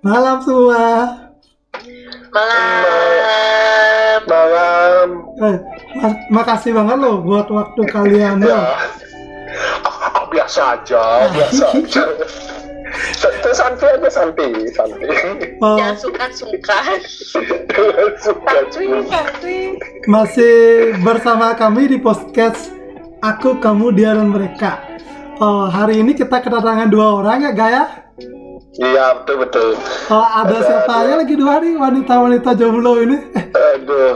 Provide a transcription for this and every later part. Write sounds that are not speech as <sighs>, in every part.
Malam semua. Malam. Malam. Eh, ma- makasih banget loh buat waktu kalian Ya. Ah, biasa aja, biasa <laughs> aja. Santai santai aja santai, santai. Oh, Jangan sungkan-sungkan. Masih bersama kami di podcast Aku, Kamu, Dia, dan Mereka. Oh, hari ini kita kedatangan dua orang ya, Gaya? Iya betul betul. Oh, ada Ada- siapa aja lagi dua nih wanita-wanita jomblo ini? Eh, Aduh.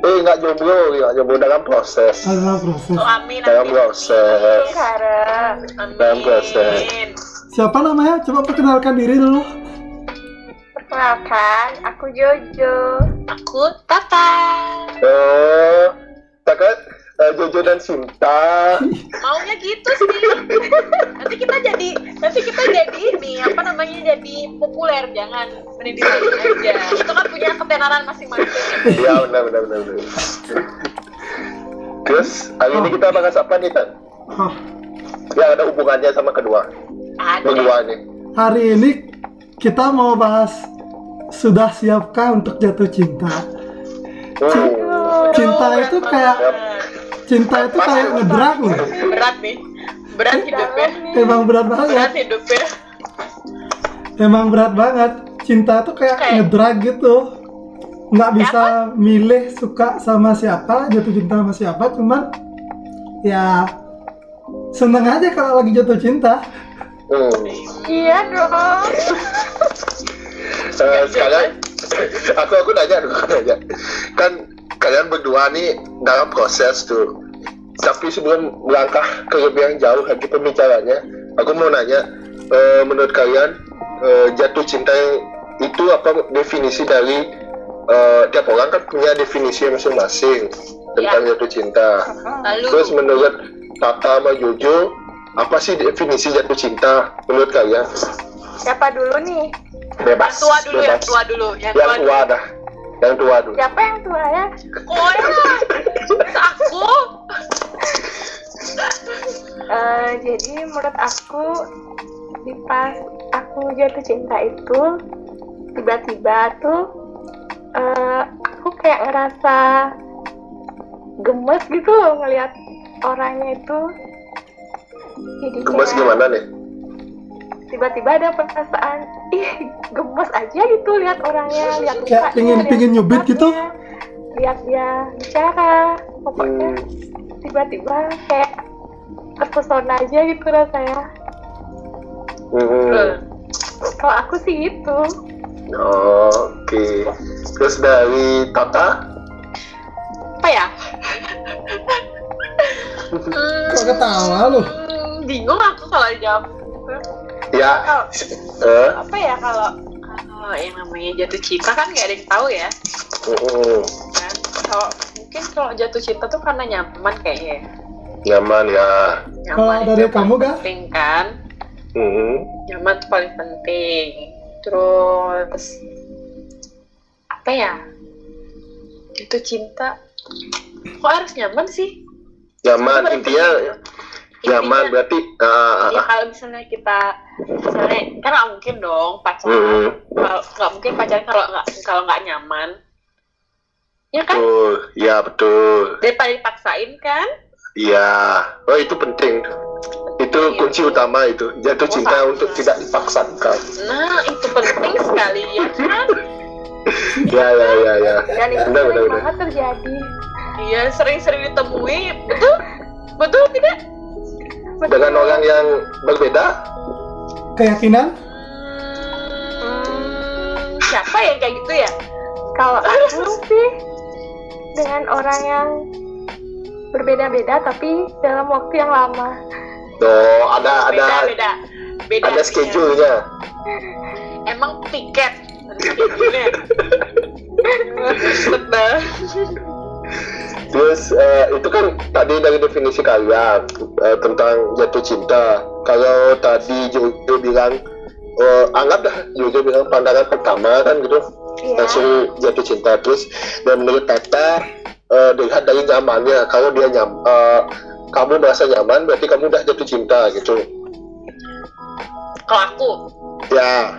Eh nggak jomblo, nggak jomblo dalam proses. ada proses. Oh, amin, Dalam amin. proses. Amin. Dalam proses. Siapa namanya? Coba perkenalkan diri dulu. Perkenalkan, aku Jojo. Aku Tata. Oh, takut eh, Jojo dan Sinta. Maunya gitu sih. Nanti kita jadi, nanti kita jadi ini apa namanya jadi populer. Jangan mending dilain aja. Itu kan punya ketenaran masing-masing. Iya benar benar benar. benar. Terus hari ini kita bahas apa nih kan? Oh, Yang ada hubungannya sama kedua, Ada. berdua nih. hari ini kita mau bahas sudah siapkah untuk jatuh cinta? Oh, Cinta itu kayak cinta itu kayak ngedrag loh. berat nih. Berat hidupnya. Emang berat banget. Berat hidupnya. Emang berat banget. Cinta tuh kayak Kayak- ngedrag gitu. Nggak bisa milih suka sama siapa, jatuh cinta sama siapa, cuman ya seneng aja kalau lagi jatuh cinta. hmm. Iya dong. Eh, sekarang aku aku nanya dulu aku nanya. Kan kalian berdua nih dalam proses tuh. Tapi sebelum melangkah ke lebih yang jauh lagi pembicaranya, aku mau nanya, eh, menurut kalian eh, jatuh cinta itu apa definisi dari eh, tiap orang kan punya definisi masing-masing tentang jatuh cinta. Lalu Terus menurut Tata sama Jojo, apa sih definisi jatuh cinta menurut kalian? Siapa dulu nih? Bebas. yang tua dulu, yang bebas. tua dulu, yang, Yang tua tua dulu. dah. Yang tua dulu. Siapa yang tua ya? Oh ya, aku. Eh, jadi menurut aku di pas aku jatuh cinta itu tiba-tiba tuh eh, aku kayak ngerasa gemes gitu loh ngelihat orangnya itu jadi Gemes gimana nih? Tiba-tiba ada perasaan ih gemes aja gitu lihat orangnya lihat Kayak mukanya, pingin- lihat pingin nyubit gitu? lihat dia bicara pokoknya Hmm, tiba-tiba kayak terpesona aja gitu rasanya hmm. kalau aku sih gitu Oh, Oke. Terus dari Tata? Apa ya? <laughs> Kok ketawa lu? hmm, bingung aku kalau jawab. Ya. Oh, Eh, apa ya kalau kalau yang namanya jatuh cinta kan nggak ada yang tahu ya hmm, kan kalau mungkin kalau jatuh cinta tuh karena nyaman kayaknya ya. nyaman ya. nyaman Kalau itu dari kamu, paling Ga? penting kan Hmm. nyaman tuh paling penting terus apa ya jatuh cinta kok harus nyaman sih Nyaman Itu intinya nyaman Intinya, berarti ah, ya kalau misalnya kita misalnya kan nggak mungkin dong pacaran kalau nggak mungkin pacaran kalau nggak kalau nggak nyaman ya kan betul. Ya betul. daripada dipaksain kan Iya. Oh itu penting. Itu Iya. kunci utama itu. Jatuh Oh, cinta untuk tidak dipaksakan. nah itu penting sekali ya kan <laughs> Ya ya ya ya. dan itu Benar, sering benar, benar. terjadi iya sering-sering ditemui betul betul tidak Dengan orang yang berbeda, Keyakinan? Hmm, siapa yang kayak gitu ya kalau aku sih dengan orang yang berbeda-beda tapi dalam waktu yang lama oh ada beda ada beda beda ada artinya. schedule-nya. emang tiket <laughs> Terus eh, itu kan tadi dari definisi kalian eh, tentang jatuh cinta. Kalau tadi Jojo bilang, eh, anggaplah Jojo bilang pandangan pertama kan gitu, Iya. langsung jatuh cinta. Terus dan menurut Tata eh, dilihat dari nyamannya. Kalau dia nyam, eh, kamu merasa nyaman, berarti kamu udah jatuh cinta gitu. kalau aku Ya,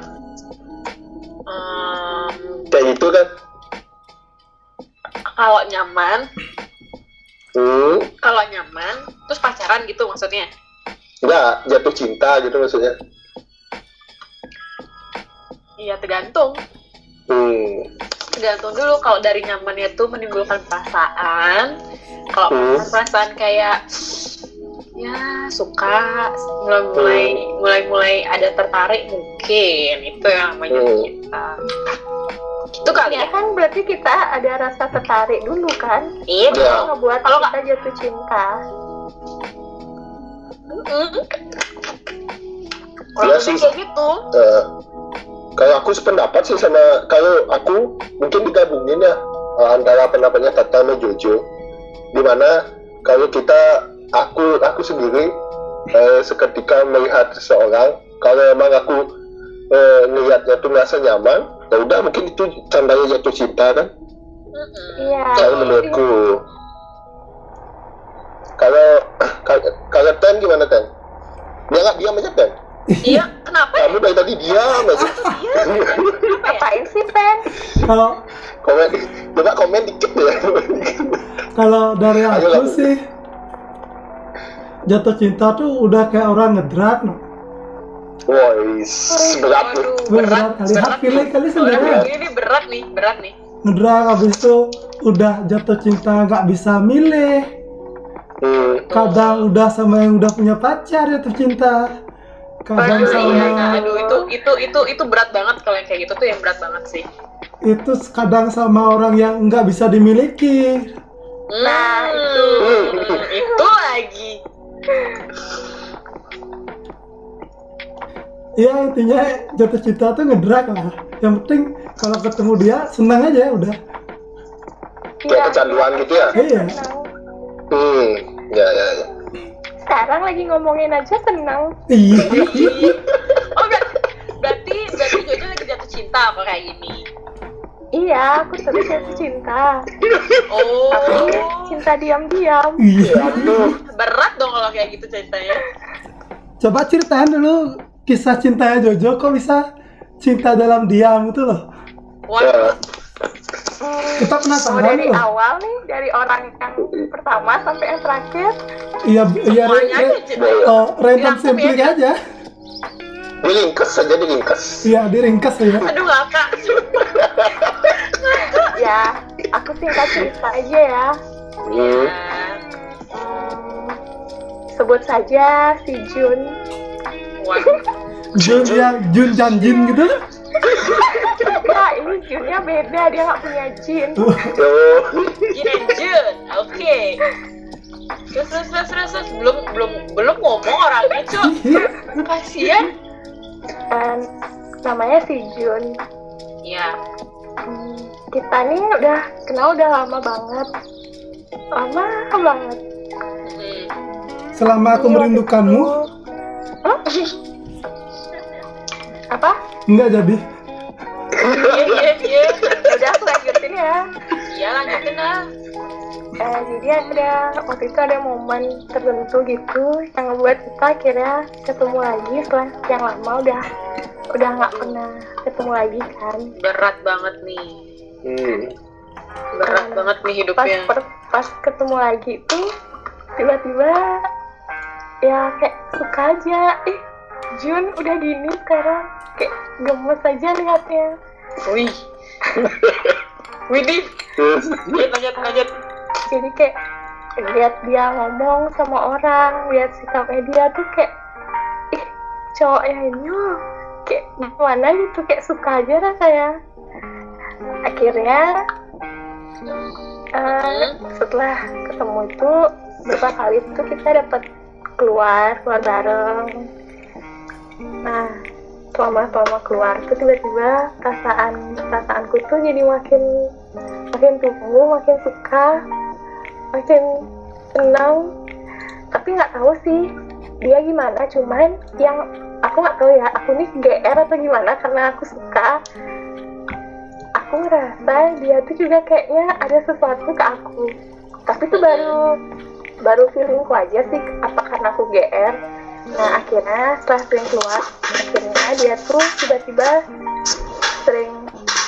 gitu kan kalau nyaman hmm? kalau nyaman terus pacaran gitu maksudnya? Enggak jatuh cinta gitu maksudnya. Iya tergantung. Hmm. Tergantung dulu kalau dari nyamannya tuh menimbulkan perasaan. Kalau Hmm. perasaan kayak ya suka mulai mulai mulai mulai ada tertarik mungkin. Itu yang namanya Hmm. cinta kali Ya kan berarti kita ada rasa tertarik dulu kan? iya Ya. Yang ngebuat Kalau kita jatuh cinta. Mm. Iya Kalau sih. kayak gitu Eh, kalau aku sependapat sih sama kalau aku mungkin digabungin ya eh, antara pendapatnya Tata sama Jojo di mana kalau kita aku aku sendiri eh, seketika melihat seseorang kalau emang aku eh, ngelihatnya tuh ngerasa nyaman ya udah mungkin itu tandanya jatuh cinta kan. Iya. kalau menurutku kalau kalau Ten gimana Ten dia nggak diam aja Ten iya kenapa ya kamu dari tadi diam aja iya ya Ngapain sih, Pen? Kalau komen coba komen dikit ya kalau dari aku sih jatuh cinta tuh udah kayak orang ngedrat no. Woi, berat tuh. Berat kali. Hak pilih kali sebenarnya. Waduh, ini berat nih berat nih ngedrat habis itu udah jatuh cinta nggak bisa milih Hmm. kadang udah sama yang udah punya pacar jatuh cinta kadang Aduh, sama iya, iya. aduh itu itu itu itu berat banget kalau yang kayak gitu tuh yang berat banget sih. itu kadang sama orang yang nggak bisa dimiliki Nah, itu itu lagi. Ya intinya jatuh cinta tuh ngedrak lah yang penting kalau ketemu dia senang aja udah Kayak kecanduan gitu ya? iya. Hmm. Ya, ya, ya. Sekarang lagi ngomongin aja tenang. iya <laughs> Oh ber- berarti berarti Jojo lagi jatuh cinta apa kayak gini? Iya, aku terus jatuh cinta. Oh Tapi cinta diam-diam. iya Aduh. berat dong kalau kayak gitu ceritanya. coba ceritain dulu kisah cintanya Jojo kok bisa cinta dalam diam itu loh Wah, Ya. Kita mau penasaran dari loh awal nih, dari orang yang pertama sampai yang terakhir. iya iya re, re, oh, random sampling ya. aja Diringkes saja diringkes. iya diringkas ya Aduh ngakak. <laughs> Ya, aku singkat cerita aja ya. Hmm. Hmm, sebut saja si Jun. Jun yang Jun Janjin gitu Nah, ini Junnya beda, dia nggak punya Jin. Yo. Jin and Jun. Oke. Terus terus terus terus terus. belum belum belum ngomong orangnya cuy. Kasian. Dan namanya si Jun. Iya. Hmm, kita nih udah kenal udah lama banget. Lama banget. Hmm. selama aku Iya, merindukanmu Hah? Apa? enggak jadi Iya iya iya. Udah aku lanjutin ya. Iya lanjutin lah. Eh, jadi ada waktu itu ada momen tertentu gitu yang ngebuat kita akhirnya ketemu lagi setelah yang lama udah udah nggak pernah ketemu lagi kan. Berat banget nih. Hmm. Berat banget nih Pas hidupnya. per- pas ketemu lagi tuh tiba-tiba ya kayak suka aja. Eh, Jun udah gini sekarang kayak gemes aja liatnya. Wih. <laughs> Widih. Lanjut lanjut lanjut. jadi kayak lihat dia ngomong sama orang lihat sikapnya dia tuh kayak ih cowoknya ini kayak gimana gitu kayak suka aja rasanya akhirnya eh, setelah ketemu itu beberapa kali itu kita dapat keluar keluar bareng. Nah selama selama keluar tuh tiba-tiba perasaan perasaanku tuh jadi makin makin tumbuh makin suka makin senang. Tapi nggak tahu sih dia gimana cuman yang aku nggak tahu ya aku nih GR atau gimana karena aku suka. Aku ngerasa dia tuh juga kayaknya ada sesuatu ke aku. Tapi itu baru baru feelingku aja sih apa karena aku GR nah akhirnya setelah sering keluar akhirnya dia tuh tiba-tiba sering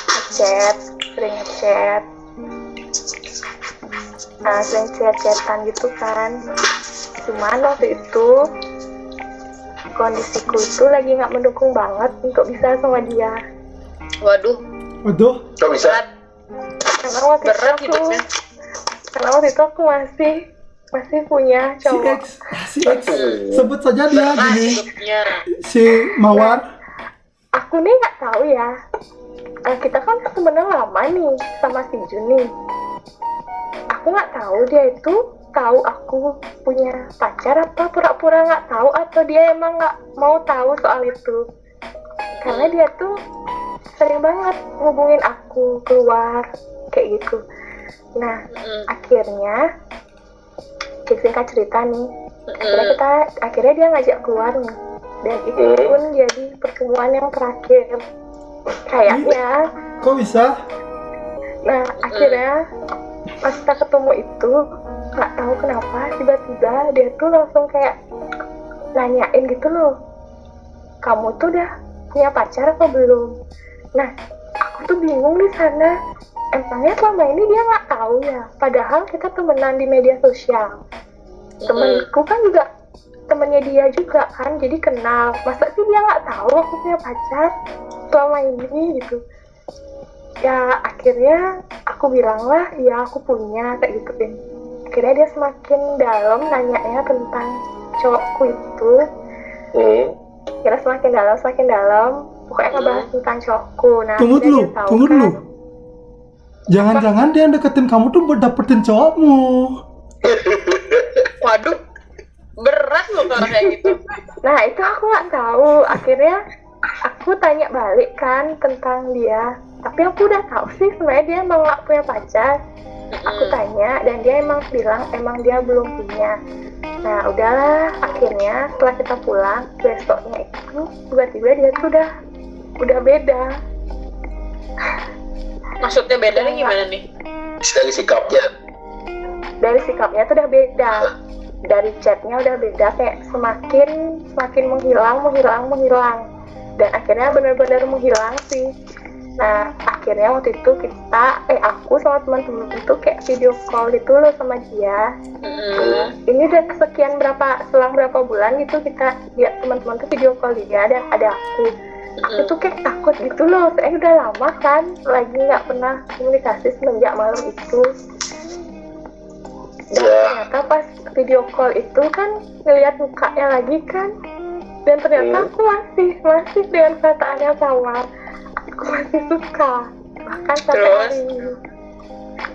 ngechat sering ngechat. Nah sering chat-chatan gitu kan. Cuman waktu itu kondisiku itu lagi nggak mendukung banget untuk bisa sama dia. Waduh, Waduh, kok bisa? Berat, karena waktu itu berat aku hidupnya. karena waktu itu aku masih masih punya si cowok. X, ah, si X, sebut saja dia Berat gini, hidupnya. si Mawar. aku nih nggak tahu ya. Eh, kita kan sebenarnya lama nih sama si Juni. Aku nggak tahu dia itu tahu aku punya pacar apa pura-pura nggak tahu atau dia emang nggak mau tahu soal itu. Karena dia tuh sering banget ngubungin aku keluar kayak gitu. Nah akhirnya singkat cerita nih. Akhirnya kita akhirnya dia ngajak keluar nih. Dan itu Hmm. pun jadi pertemuan yang terakhir. Kayaknya. Kok bisa? nah akhirnya pas kita ketemu itu nggak tahu kenapa tiba-tiba dia tuh langsung kayak nanyain gitu loh. Kamu tuh udah punya pacar apa belum? Nah aku tuh bingung di sana emangnya selama ini dia nggak tahu ya. Padahal kita temenan di media sosial. Temenku kan juga temennya dia juga kan jadi kenal. Masa sih dia nggak tahu aku punya pacar selama ini gitu? Ya akhirnya aku bilang lah ya aku punya kayak gitu deh. Akhirnya dia semakin dalam nanyanya tentang cowokku itu. Hmm. kira semakin dalam semakin dalam. Pokoknya ngebahas tentang cowokku. Nah Tunggu dulu, dia tahu tunggu kan. Jangan-jangan dia yang deketin kamu tuh buat dapetin cowokmu. <laughs> Waduh, berat loh kalau kayak gitu. Nah itu aku nggak tahu. Akhirnya aku tanya balik kan tentang dia. Tapi aku udah tahu sih sebenarnya dia emang nggak punya pacar. Aku tanya dan dia emang bilang emang dia belum punya. Nah udahlah akhirnya setelah kita pulang besoknya itu tiba-tiba dia tuh udah udah beda. <laughs> Maksudnya bedanya gimana nih? dari sikapnya Dari sikapnya tuh udah beda. Dari chatnya udah beda kayak semakin semakin menghilang menghilang menghilang dan akhirnya benar-benar menghilang sih. Nah, akhirnya waktu itu kita, eh aku sama teman-teman itu kayak video call gitu loh sama dia. Mm-mm. Ini udah sekian berapa, selang berapa bulan gitu kita lihat teman-teman tuh video call dia dan ada aku. Aku tuh kayak takut gitu loh, saya udah lama kan, lagi nggak pernah komunikasi semenjak malam itu. Dan Ya. ternyata pas video call itu kan ngelihat mukanya lagi kan, dan ternyata Hmm. aku masih masih dengan perasaan yang sama. Aku masih suka, bahkan sampai Terus? hari ini.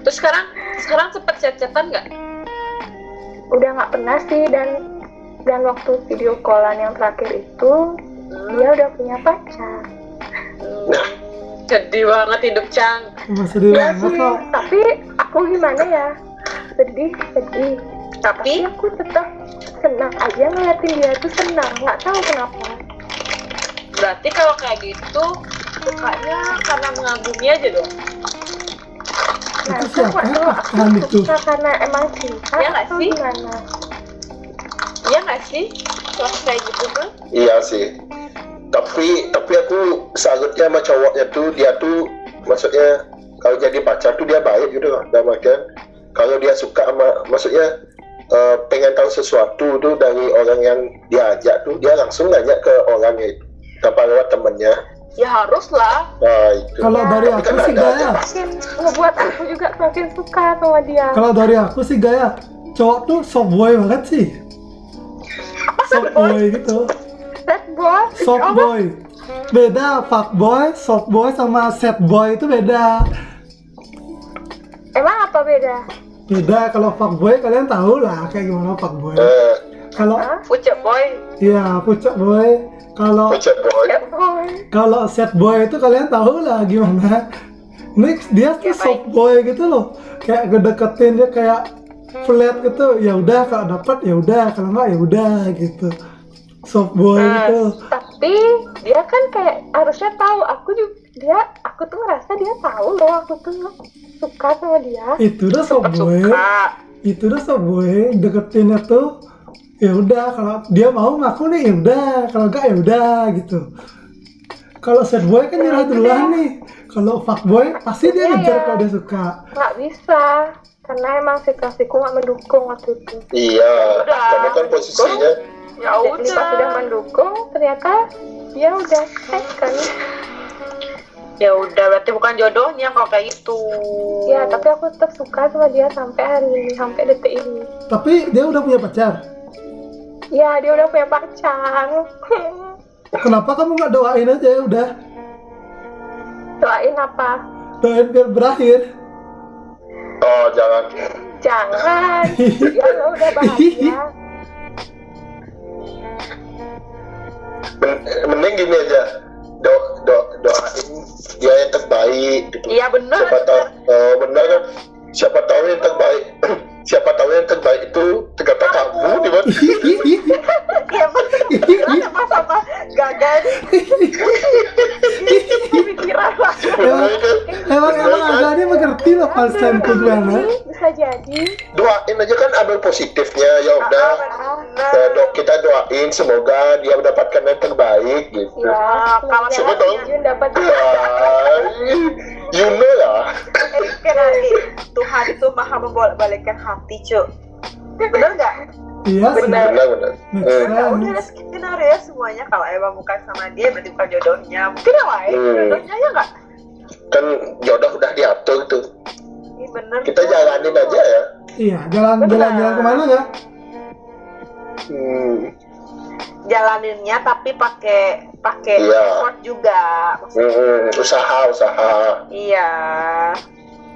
Terus sekarang sekarang cepet chat-chatan nggak? Udah nggak pernah sih dan dan waktu video callan yang terakhir itu dia udah punya pacar. Nah. Sedih banget hidup Cang. Sedih banget sih, kok. tapi aku gimana ya? Sedih, sedih. Tapi Tapi aku tetap senang aja ngeliatin dia tuh senang, nggak tahu kenapa. berarti kalau kayak gitu sukanya karena mengagumi aja dong. Nah, Itu aku siapa aku itu? suka karena emang cinta nggak atau sih? gimana? Iya nggak sih? Kalau kayak gitu tuh. iya sih tapi tapi aku salutnya sama cowoknya tuh dia tuh maksudnya kalau jadi pacar tuh dia baik gitu loh dalam artian kalau dia suka sama maksudnya eh, pengen tahu sesuatu tuh dari orang yang diajak tuh dia langsung nanya ke orangnya itu tanpa lewat temennya Ya harus lah. nah itu Kalau Ya, dari tapi aku kan sih gaya. Makin ngebuat aku juga semakin suka sama dia. Kalau dari aku sih gaya. Cowok tuh soft boy banget sih. Soft boy gitu. Sad boy, Soft boy. Beda fuck boy, soft boy sama sad boy itu beda. Emang apa beda? Beda kalau fuck boy kalian tahu lah kayak gimana fuck boy. eh Kalau? Fucek boy. iya pucuk boy. Kalau kalau sad boy itu kalian tahu lah gimana. Ini dia tuh soft boy gitu loh. Kayak ngedeketin dia kayak flat gitu. Ya udah kalau dapat ya udah, kalau enggak ya udah gitu. Soft boy Nah, gitu. tapi dia kan kayak harusnya tahu aku juga dia aku tuh ngerasa dia tahu loh aku tuh suka sama dia Itu udah soft boy. Suka. Itu udah soft boy deketinnya tuh ya udah kalau dia mau ngaku nih ya udah kalau enggak ya udah gitu kalau sad boy kan nyerah duluan nih kalau fuckboy pasti dia Iya, ngejar iya. kalau dia suka nggak bisa karena emang situasiku nggak mendukung waktu itu. Iya, Udah. kamu kan posisinya Ya jadi pas sudah udah. mendukung ternyata dia udah cek kan. Ya udah, berarti bukan jodohnya kalau kayak itu. ya tapi aku tetap suka sama dia sampai hari ini sampai detik ini. Tapi dia udah punya pacar? Ya dia udah punya pacar. <laughs> Kenapa kamu nggak doain aja ya udah? Doain apa? Doain biar berakhir oh jangan. Jangan. Ya udah <laughs> bahagia. Men- mending gini aja. Do do doain dia yang terbaik gitu. Iya bener. siapa tahu oh, benar kan? Siapa tahu yang terbaik <clears throat> siapa tahu yang terbaik itu ternyata kamu di mana? Iya bener. Kenapa sama gagal pikiran lah. emang emang mengerti loh ku gimana. bisa jadi. Doain aja kan ambil positifnya. Ya udah. Ah, Eh, do- kita doain. Semoga dia mendapatkan yang terbaik gitu. Ya kalau dong. Jun dapat <laughs> Ah, you know lah Tuhan itu maha membolak-balikkan hati, Cuk. Bener nggak? iya benar benar Eh, Ya udah ada skenario semuanya kalau emang bukan sama dia berarti bukan jodohnya. Mungkin yang lain Hmm. jodohnya ya nggak? kan jodoh udah diatur tuh Iya bener. kita jalanin aja ya iya jalan Benar. jalan jalan ke mana ya hmm. Jalaninnya tapi pakai pakai Iya. effort juga. Maksudnya, Hmm, usaha usaha Iya.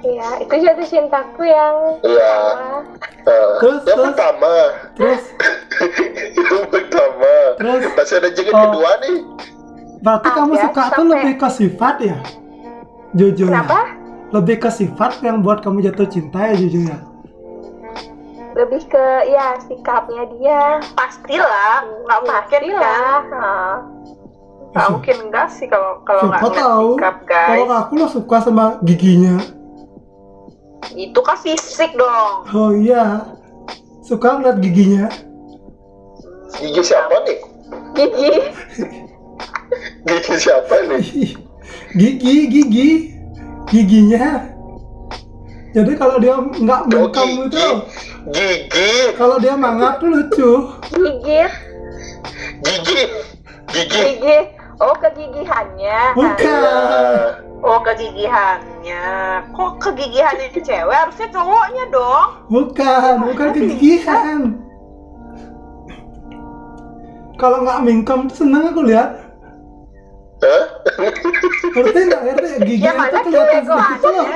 Ya itu jatuh cintaku yang iya. pertama. Eh, Terus, yang terus. pertama. Terus? <laughs> Yang pertama. Terus? masih ada jengit Oh. kedua nih. Berarti kamu Ada, suka tuh sampai- lebih ke sifat ya? Jujur ya kenapa? Lebih ke sifat yang buat kamu jatuh cinta ya jujur ya lebih ke ya sikapnya dia. Pastilah, nggak mungkin kan? Nah, Nggak mungkin enggak sih kalau kalau nggak tahu. sikap kalau guys. aku lo suka sama giginya Itu kan fisik dong. oh iya suka ngeliat giginya? Gigi siapa nih? Gigi. Gigi siapa nih? Gigi gigi giginya. Jadi kalau dia nggak oh mengkam itu gigi gigi. kalau dia mangap tuh lucu. Gigit gigi. Gigi. Gigi oh kegigihannya? Bukan. Oh kegigihannya. Kok kegigihannya cewek? Harusnya cowoknya dong. bukan bukan kegigihan. Kalau nggak mingkem tuh seneng aku lihat. Hah? ngerti nggak? Ngerti gigi yang itu mana kelihatan sedikit loh.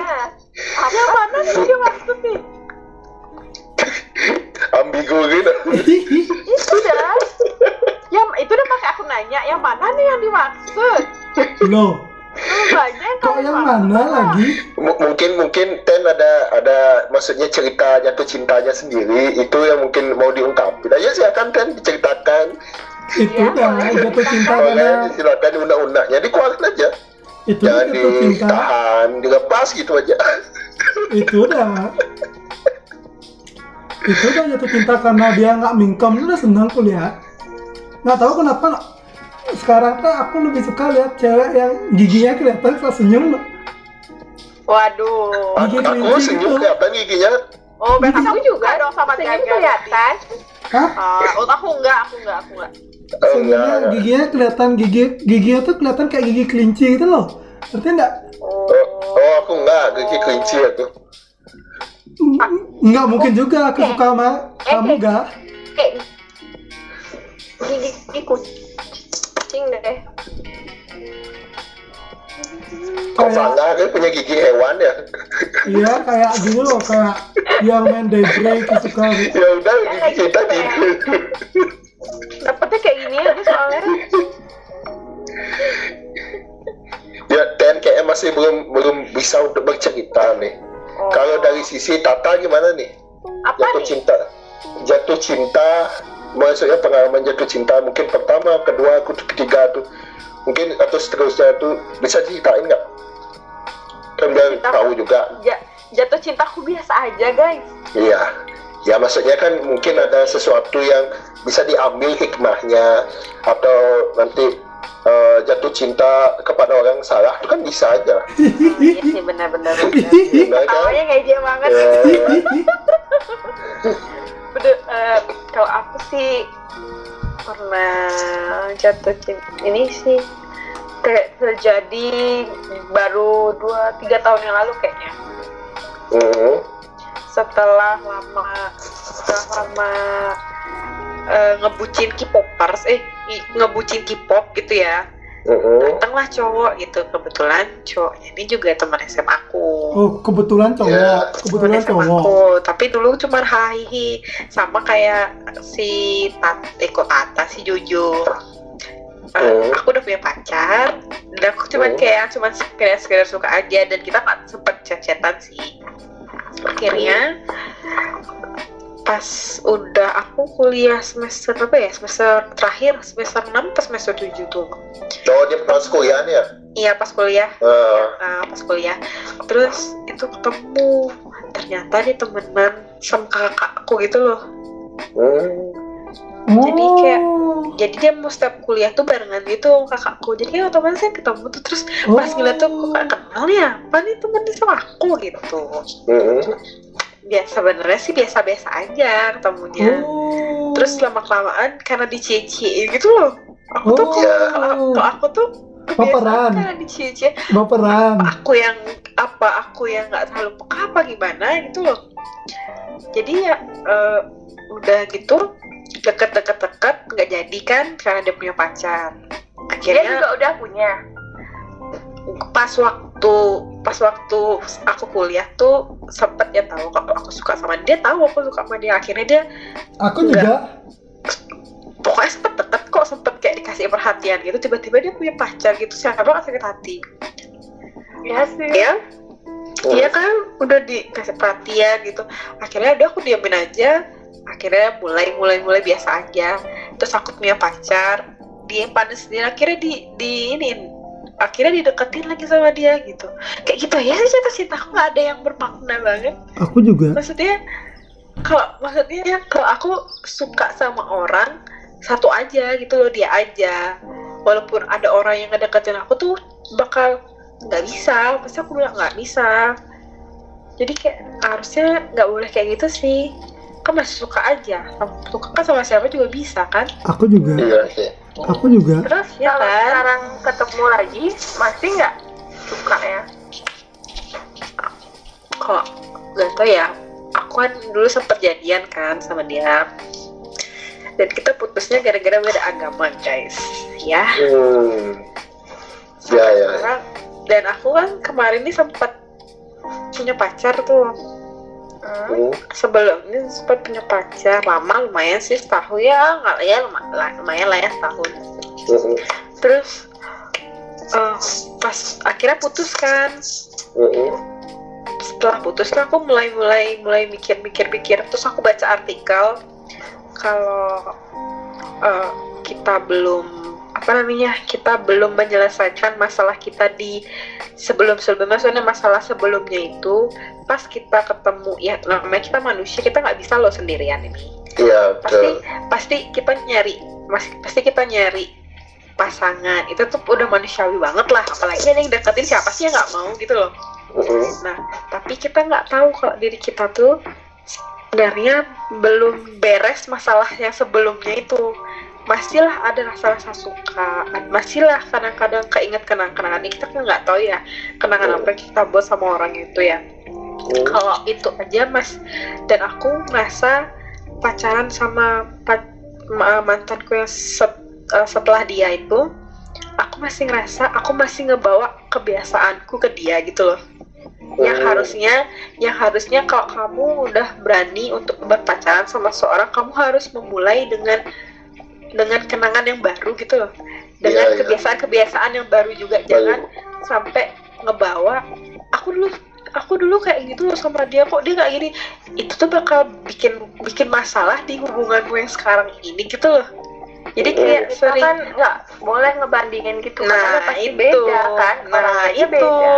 Yang mana dia maksudnya? ambigu gitu yang loh. Lu banyak yang kok yang maksud. mana lagi? M- mungkin mungkin Ten ada ada maksudnya cerita jatuh cintanya sendiri itu yang mungkin mau diungkapin. Aja silakan Ten diceritakan. Itu Iya, dah boleh. jatuh cinta karena silakan unak-unaknya dikeluarin aja. Itu jangan jatuh cinta. ditahan dilepas gitu aja. Itu dah. Itu dah jatuh cinta karena dia nggak mingkem. Udah seneng aku lihat nggak tahu kenapa sekarang tuh aku lebih suka lihat cewek yang giginya kelihatan kalau senyum loh. Waduh. Gigi aku kelinci senyum gitu. kelihatan giginya Oh, berarti aku kamu juga dong sama senyum kelihatan Hah? Ah, oh, aku enggak, aku enggak, aku enggak. oh, enggak, Senyumnya enggak. giginya kelihatan gigi giginya tuh kelihatan kayak gigi kelinci gitu loh. Ngerti nggak? Oh. Oh, oh aku enggak gigi kelinci aku Nggak mungkin juga aku suka sama kamu gak? kayak gigi gigi kucing deh. Kok Kayak Fangga kan punya gigi hewan ya? Iya kayak gini loh kayak yang main daybreak gitu suka. Ya udah gigi kita gitu dapetnya kayak gini aja soalnya. Ya Ten kayaknya masih belum belum bisa untuk bercerita nih. Oh. kalau dari sisi Tata gimana nih? Apa jatuh nih? cinta. Jatuh cinta maksudnya pengalaman jatuh cinta mungkin pertama kedua ketiga tuh mungkin atau seterusnya tuh bisa ceritain nggak? Kan biar tahu juga. Ja- jatuh cintaku biasa aja, guys. iya. Ya maksudnya kan mungkin ada sesuatu yang bisa diambil hikmahnya atau nanti eh, jatuh cinta kepada orang salah itu kan bisa aja. Iya sih benar-benar. Iya, kan? awalnya ngejek banget. Ya, <laughs> Bener, eh, kalau aku sih pernah jatuh cinta ini sih kayak terjadi baru dua tiga tahun yang lalu kayaknya. Mm, setelah lama setelah lama eh, ngebucin K-popers eh ngebucin K-pop gitu ya datanglah cowok gitu kebetulan cowoknya ini juga teman SMA aku Oh, kebetulan cowok. Ya. Kebetulan Temen cowok. aku. tapi dulu cuma hahihi sama kayak si Tat Eko Tata si Jojo Eh, Hmm. aku udah punya pacar dan aku cuman Hmm. kayak cuman sekedar sekedar suka aja dan kita nggak sempet chat-chatan sih akhirnya pas udah aku kuliah semester apa ya? Semester terakhir semester 6 pas semester 7 tuh. Cowok dia pas kuliah nih ya? Iya pas kuliah. Eh, Nah, pas kuliah. Terus itu ketemu ternyata dia temenan sama kakakku gitu loh. Hmm, Jadi kayak- Oh. jadi dia mau setiap kuliah tuh barengan gitu kakakku. Jadi kayak otomatis saya ketemu tuh terus pas Oh. ngeliat tuh kok kenal ya apa nih temennya sama aku? Gitu. Mm, biasa sebenarnya sih biasa-biasa aja ketemunya Oh. terus lama kelamaan karena dicie-ciein gitu loh aku tuh Oh. kok kok aku tuh Baperan. karena dicie-cie baperan. aku yang apa aku yang nggak terlalu peka apa gimana gitu loh jadi ya eh, udah gitu deket-deket-deket nggak jadi kan karena dia punya pacar Dia akhirnya juga udah punya. pas waktu pas waktu aku kuliah tuh sempet dia tahu kalau aku suka sama dia tahu aku suka sama dia akhirnya dia Aku Enggak. juga. pokoknya sempet deket kok sempet kayak dikasih perhatian gitu tiba-tiba dia punya pacar gitu siapa nggak sakit hati Ya sih. ya. Iya kan udah dikasih perhatian gitu akhirnya udah aku diamin aja akhirnya mulai mulai mulai biasa aja terus aku punya pacar dia panas dia akhirnya di di ini akhirnya dideketin lagi sama dia gitu. Kayak gitu ya sih cinta cinta aku nggak ada yang bermakna banget. Aku juga. maksudnya kalau maksudnya kalau aku suka sama orang satu aja gitu loh dia aja. Walaupun ada orang yang ngedeketin aku tuh bakal nggak bisa. Pasti aku bilang nggak bisa. Jadi kayak harusnya nggak boleh kayak gitu sih. Kan masih suka aja. Suka kan sama siapa juga bisa kan? Aku juga. iya sih Aku juga. Terus Ya kalau kan? sekarang ketemu lagi, masih nggak suka ya? kok gak tau ya aku kan dulu sempet jadian kan sama dia dan kita putusnya gara-gara beda agama guys ya hmm, Ya, ya, ya. sekarang dan aku kan kemarin nih sempat punya pacar tuh Hmm. sebelum ini sempat punya pacar lama lumayan sih setahun ya nggak ya luma- la- lumayan lah ya setahun. Hmm, terus eh, pas akhirnya putus kan. Hmm, setelah putus tuh aku mulai mulai mulai mikir mikir mikir. Terus aku baca artikel kalau eh, kita belum apa namanya? Kita belum menyelesaikan masalah kita di sebelum sebelumnya maksudnya masalah sebelumnya itu pas kita ketemu ya namanya kita manusia kita nggak bisa loh sendirian ini. Iya pasti pasti kita nyari mas, pasti kita nyari pasangan. Itu tuh udah manusiawi banget lah. Apalagi ada yang deketin siapa sih yang nggak mau gitu loh. Hmm, Nah, tapi kita nggak tahu kalau diri kita tuh sebenarnya belum beres masalah yang sebelumnya itu. Masihlah ada rasa-rasa suka, masihlah kadang-kadang keinget kenang-kenangan. Ini kita kan nggak tahu ya kenangan apa yang kita buat sama orang itu ya. hmm, Kalau itu aja mas, dan aku merasa pacaran sama pa- ma- mantanku yang set- eh, setelah dia itu, aku masih ngerasa aku masih ngebawa kebiasaanku ke dia gitu loh. Yang hmm, harusnya yang harusnya kalau kamu udah berani untuk berpacaran sama seorang kamu harus memulai dengan dengan kenangan yang baru gitu loh dengan Iya, iya. kebiasaan-kebiasaan yang baru juga jangan sampai ngebawa aku dulu aku dulu kayak gitu loh sama dia kok dia nggak gini itu tuh bakal bikin bikin masalah di hubunganmu yang sekarang ini gitu loh jadi kayak Kita sering kan nggak boleh ngebandingin gitu karena Nah pasti itu, beda kan. nah Orangnya itu, beda.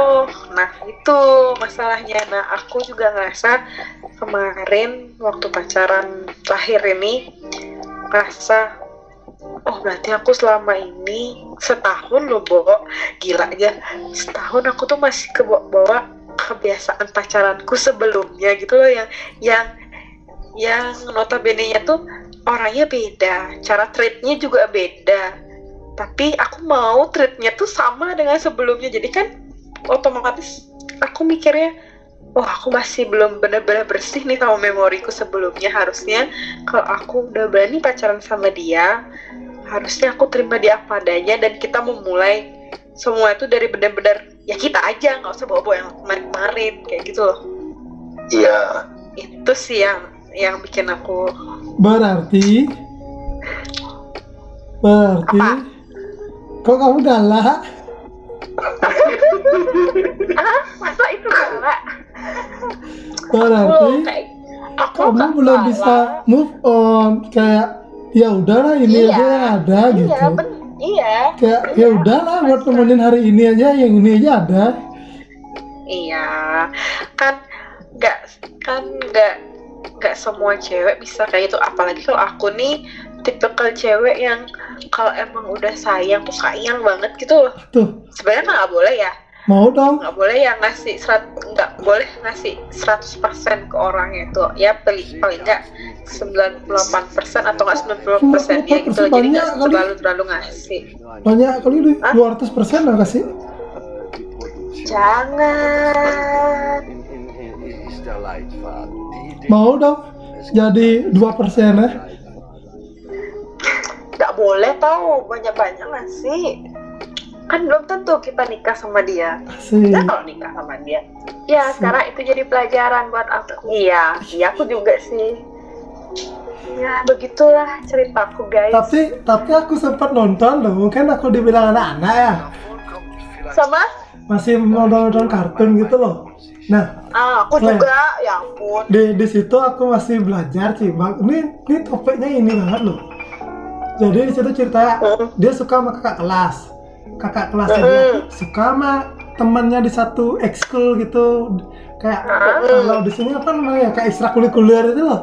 nah itu masalahnya. Nah aku juga ngerasa kemarin waktu pacaran terakhir ini ngerasa oh berarti aku selama ini setahun loh Bo. Gila aja setahun aku tuh masih ke bawa kebiasaan pacaranku sebelumnya gitu loh yang yang yang notabene nya tuh orangnya beda cara treatnya juga beda. Tapi aku mau treatnya tuh sama dengan sebelumnya. Jadi kan otomatis aku mikirnya wah aku masih belum benar-benar bersih nih sama memoriku sebelumnya. Harusnya kalau aku udah berani pacaran sama dia harusnya aku terima dia apa adanya dan kita memulai semua itu dari benar-benar ya kita aja nggak usah bawa-bawa yang kemarin-kemarin kayak gitu loh iya itu sih yang yang bikin aku Berarti Berarti Apa? Kok kamu galak? ah masa itu galak Berarti aku kayak aku kamu belum galak. bisa move on kayak ya udahlah ini Iya, aja yang ada iya gitu. ben iya Kayak ya udahlah buat temenin hari ini aja yang ini aja ada. Iya, kan nggak kan nggak nggak semua cewek bisa kayak gitu. Apalagi kalau aku nih tipikal cewek yang kalau emang udah sayang tuh sayang banget gitu loh. Tuh, Sebenarnya nggak boleh ya, mau dong. nggak boleh ya ngasih serat nggak boleh ngasih 100% ke orang itu. Ya paling paling nggak 98% atau nggak 90% dia gitu loh. Jadi nggak 98% kali. terlalu terlalu ngasih. Banyak kali deh, Hah? 200 persen lah kasih. Jangan. Mau dong. Jadi 2 persen ya. nggak boleh tahu banyak-banyak ngasih kan belum tentu kita nikah sama dia. Asik. ya kalau nikah sama dia. Ya sekarang itu jadi pelajaran buat aku. Iya iya aku juga sih. Ya begitulah ceritaku guys. Tapi tapi aku sempat nonton loh, mungkin aku dibilang anak-anak ya. sama? Masih mau nonton kartun gitu loh. Nah, ah, aku Selain- juga. Ya ampun. Di di situ aku masih belajar sih bang ini ini topiknya ini banget loh. Jadi di situ cerita Mm. dia suka sama kakak kelas kakak kelasnya dia tuh suka sama temannya di satu ekskul gitu. Kayak kalau di sini apa namanya kayak ekstrakurikuler itu loh.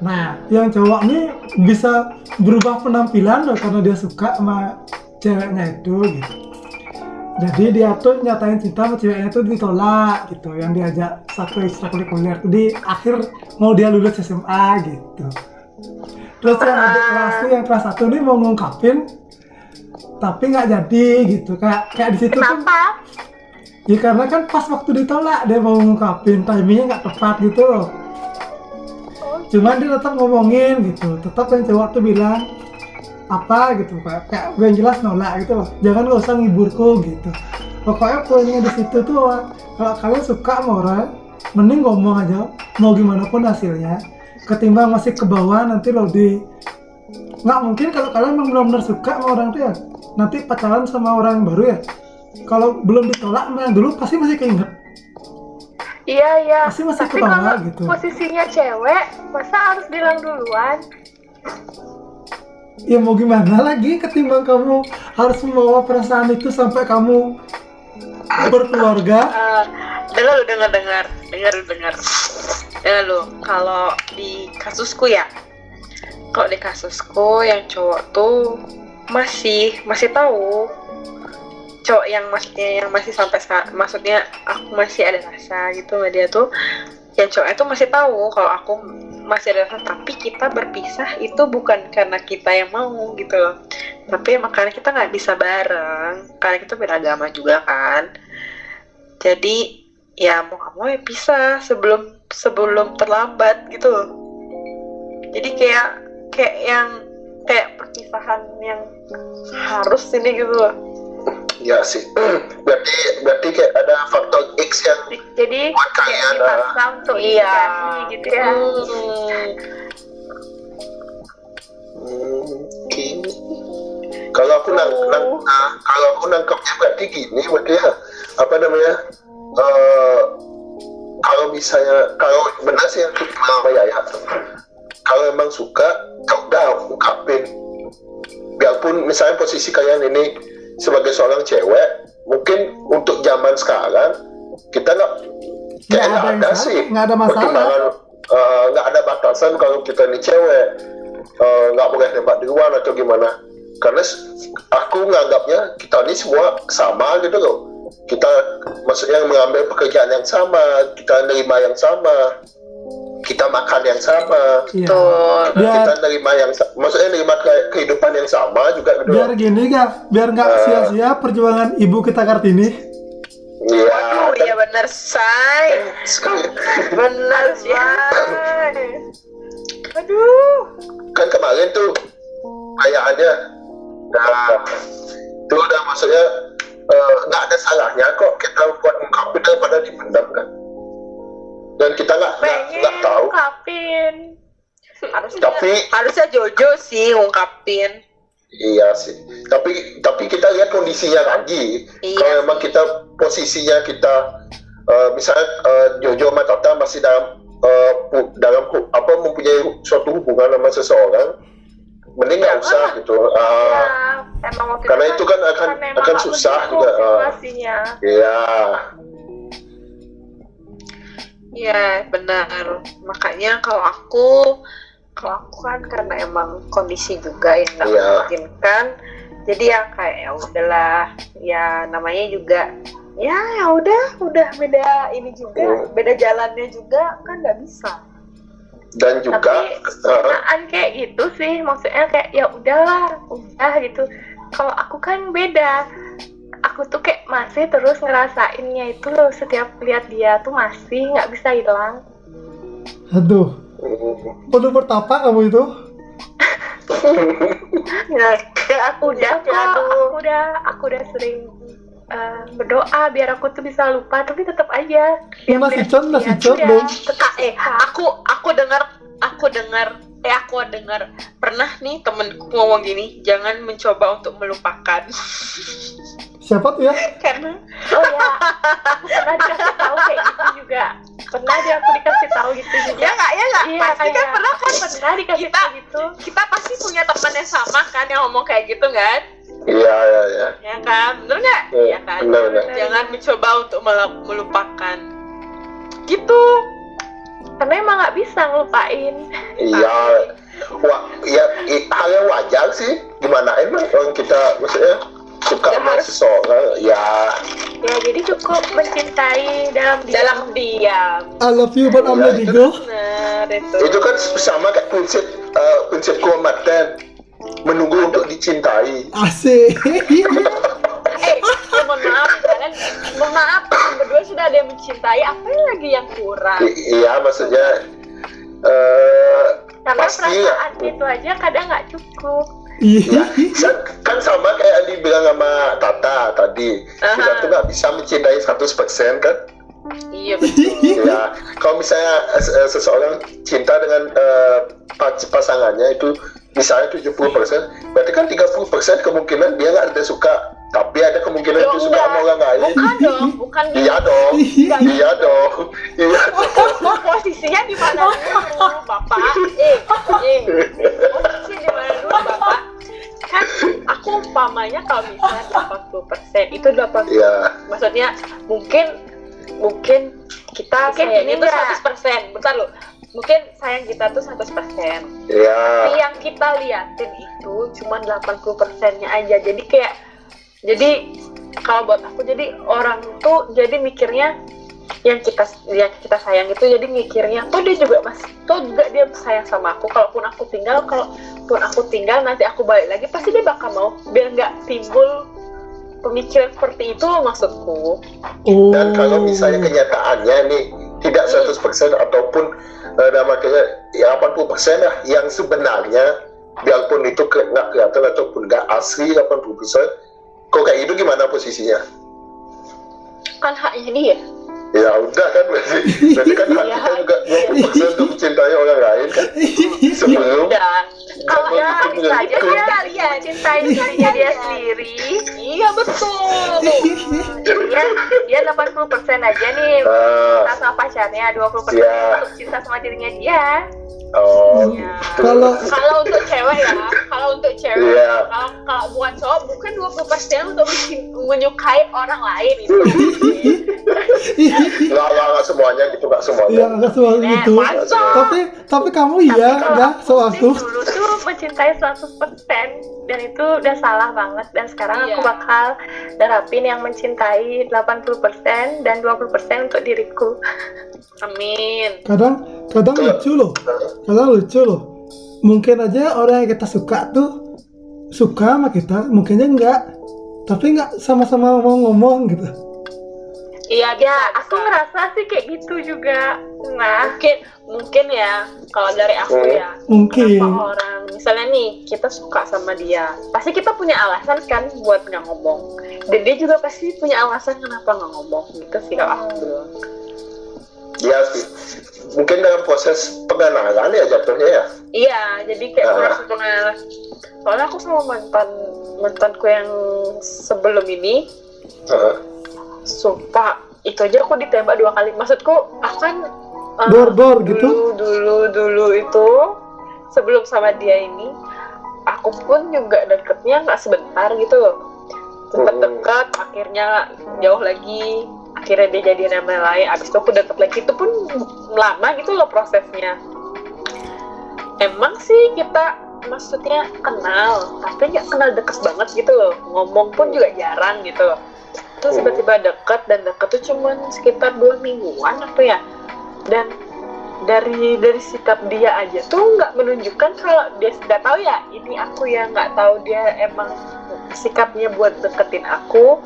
Nah yang cowok ini bisa berubah penampilan loh karena dia suka sama ceweknya itu gitu. Jadi dia tuh nyatain cinta sama ceweknya itu ditolak gitu yang diajak satu ekstrakurikuler tuh di akhir mau dia lulus SMA gitu. Terus yang adik kelas tuh yang kelas satu nih mau ngungkapin tapi nggak jadi gitu kayak kayak di situ tuh kenapa? Ya karena kan pas waktu ditolak dia mau ngungkapin timingnya nggak tepat gitu loh. Cuman dia tetap ngomongin gitu tetap yang cowok tuh bilang apa? gitu kayak kayak yang jelas nolak gitu loh. Jangan gak usah ngiburku gitu. Pokoknya poinnya di situ tuh kalau kalian suka sama orang mending ngomong aja mau gimana pun hasilnya. Ketimbang masih ke bawah nanti lo di nggak mungkin kalau kalian memang benar-benar suka sama orang tuh ya. Nanti pacaran sama orang baru ya. Kalau belum ditolak sama yang dulu pasti masih keinget. Iya iya. Pasti masih tapi kalau gitu. posisinya cewek masa harus bilang duluan? Ya mau gimana lagi ketimbang kamu harus membawa perasaan itu sampai kamu berkeluarga? Eh, dengar lu dengar dengar. Dengar dengar. Dengar lu kalau di kasusku ya kalau di kasusku yang cowok tuh masih masih tahu. Cowok yang maksudnya yang masih sampai sekarang maksudnya aku masih ada rasa gitu sama dia tuh yang cowok itu masih tahu kalau aku masih ada rasa. Tapi kita berpisah itu bukan karena kita yang mau gitu loh. Tapi karena kita nggak bisa bareng. Karena kita beda agama juga kan. Jadi ya mau nggak mau ya pisah sebelum sebelum terlambat gitu loh. Jadi kayak kayak yang kayak perpisahan yang harus ini gitu loh ya sih <clears throat> berarti berarti kayak ada faktor X yang jadi Buat kayak kalian, dipaksa untuk iya. gitu ya Hmm. Kalau aku nang, nang ah, kalau aku nangkapnya berarti gini, berarti ya apa namanya? eh kalau misalnya kalau benar sih yang sama Yaya, kalau emang suka, ya udah ungkapin. Biarpun misalnya posisi kalian ini sebagai seorang cewek, mungkin untuk zaman sekarang kita nggak nggak kayak ada yang ada salah sih nggak ada masalah. eh, nggak ada batasan kalau kita ini cewek eh, nggak boleh nembak duluan atau gimana. Karena aku nganggapnya kita ini semua sama gitu loh. Kita maksudnya mengambil pekerjaan yang sama kita nerima yang sama kita makan yang sama. Biar kita nerima yang maksudnya nerima ke- kehidupan yang sama juga gitu biar gini kan, biar nggak Eh. sia-sia perjuangan ibu kita Kartini. Iya, Waduh, iya bener, say. sekali Bener, <laughs> say. Aduh. kan kemarin tuh kayakannya nah itu udah maksudnya eh, nggak ada salahnya kok kita buat ungkapin daripada dipendam kan dan kita nggak nggak tahu. ungkapin Harusnya, tapi harusnya Jojo sih ngungkapin. iya sih. Tapi tapi kita lihat kondisinya lagi. Iya kalau memang kita posisinya kita eh, misalnya eh, Jojo sama Tata masih dalam pu- dalam apa mempunyai suatu hubungan sama seseorang mending nggak Jangan usah lah. gitu. Ah, ya emang waktu karena itu kan akan karena emang akan nggak susah juga situasinya. Iya, Iya benar. Makanya kalau aku kalau aku kan karena emang kondisi juga yang nggak Iya. memungkinkan, jadi ya kayak ya udahlah, ya namanya juga ya ya udah udah beda ini juga, Hmm. beda jalannya juga kan nggak bisa. dan juga tapi uh, kenaan kayak gitu sih maksudnya kayak ya udahlah udah gitu kalau aku kan beda aku tuh kayak masih terus ngerasainnya itu loh setiap lihat dia tuh masih nggak bisa hilang. Aduh, perlu bertapa kamu itu. <laughs> Ya, kayak aku udah udah kok aku udah aku udah sering eh, berdoa biar aku tuh bisa lupa tapi tetap aja. Lu masih con, masih con dong. eh aku aku dengar aku dengar eh aku dengar. Pernah nih temenku ngomong gini jangan mencoba untuk melupakan <laughs> Siapa tuh ya? karena oh ya aku pernah dikasih tahu kayak gitu juga. Pernah dia aku dikasih tahu gitu juga. Ya nggak ya nggak? Iya pasti kan pernah kan? pernah dikasih kita- tahu gitu. kita pasti punya teman yang sama kan yang ngomong kayak gitu kan? Iya iya iya. Ya kan? Bener nggak? Iya, ya kan? benar, benar. jangan mencoba untuk melu- melupakan. Gitu. Karena emang nggak bisa ngelupain. Iya. Wah iya i- hal yang wajar sih. Gimana emang orang kita maksudnya suka Ya, harus- seseorang ya. Ya jadi cukup mencintai dalam diam. dalam diam I love you but I'm Iya, letting itu- go. itu. Itu kan sama kayak prinsip eh, prinsip kehormatan menunggu untuk dicintai. Asik. <laughs> eh ya mohon maaf kalian mohon maaf kalian berdua sudah ada yang mencintai. Apa yang lagi yang kurang? I- iya maksudnya eh karena Pasti ya. perasaan itu aja kadang nggak cukup ya, Ih. kan, kan sama kayak yang dibilang sama Tata tadi kita Aha. tuh nggak bisa mencintai 100% kan iya betul ya kalau misalnya eh, eh, seseorang cinta dengan eh, pas- pasangannya itu misalnya 70% berarti kan 30% kemungkinan dia nggak ada suka. Tapi ada kemungkinan Loh, dia suka enggak. sama orang lain. Bukan dong bukan gitu iya dong. Iya dong. Iya <laughs> dong. Posisinya di mana? Dulu bapak. Eh eh. Posisi di mana dulu bapak? Kan aku umpamanya kalau misalnya 80% itu 80 iya. Maksudnya mungkin mungkin kita Mungkin tuh nggak? 100% bentar lo mungkin sayang kita tuh 100% iya. Tapi yang kita liatin itu cuma 80% nya aja. Jadi kayak jadi kalau buat aku jadi orang tuh jadi mikirnya yang kita yang kita sayang itu jadi mikirnya tuh dia juga mas tuh juga dia sayang sama aku. Kalaupun aku tinggal kalaupun aku tinggal nanti aku balik lagi pasti dia bakal mau. Biar nggak timbul pemikiran seperti itu maksudku. Oh. dan kalau misalnya kenyataannya nih tidak 100% ataupun eh, dalam artinya ya 80% lah yang sebenarnya biarpun itu ke- nggak kelihatan ataupun nggak asli 80% kok kayak itu gimana posisinya? Kan haknya dia. Ya udah kan berarti, berarti kan hak Iya, kita juga 20% untuk mencintai orang lain kan? Sebelum dan kalau Jangan ya bisa aja begitu. dia lihat cintai dirinya dia sendiri iya betul. Dia dia 80% aja nih. Cinta sama pacarnya 20% Iya. untuk cinta sama dirinya dia oh Iya. Kalau kalau untuk cewek ya kalau untuk cewek Iya. kalau kalau buat cowok bukan 20% untuk mencin- menyukai orang lain itu <laughs> nggak nggak nggak semuanya gitu nggak ya semuanya nggak soal Eh, itu. masa? Tapi tapi kamu iya Kalau nggak aku soal sih itu. dulu tuh mencintai 100% dan itu udah salah banget dan sekarang aku Iya. bakal nerapin yang mencintai 80% dan 20% untuk diriku. Amin. kadang kadang lucu loh kadang lucu loh. Mungkin aja orang yang kita suka tuh suka sama kita mungkinnya enggak. Tapi nggak sama-sama mau ngomong gitu. Iya, Ya, aku ngerasa sih kayak gitu juga. Nah, mungkin mungkin ya kalau dari aku ya mungkin. kenapa orang misalnya nih kita suka sama dia pasti kita punya alasan kan buat nggak ngomong. Dan dia juga pasti punya alasan kenapa nggak ngomong gitu sih kalau aku. Bilang Iya sih. Mungkin dalam proses pengenalan ya jatuhnya ya. iya jadi kayak Ah. proses pengenalan soalnya aku sama mantan mantanku yang sebelum ini Heeh. sumpah itu aja aku ditembak dua kali maksudku akan uh, Dor-dor dulu, gitu? dulu dulu itu sebelum sama dia ini aku pun juga deketnya nggak sebentar gitu loh sempat Hmm. dekat akhirnya jauh lagi akhirnya dia jadi nama lain. Abis itu aku deket lagi. Itu pun lama gitu loh prosesnya. Emang sih kita maksudnya kenal tapi nggak kenal deket banget gitu loh. Ngomong pun juga jarang gitu. Loh terus Hmm. tiba-tiba deket dan deket tuh cuman sekitar dua mingguan apa ya. Dan dari dari sikap dia aja tuh nggak menunjukkan kalau dia nggak tahu ya ini aku yang nggak tahu dia emang sikapnya buat deketin aku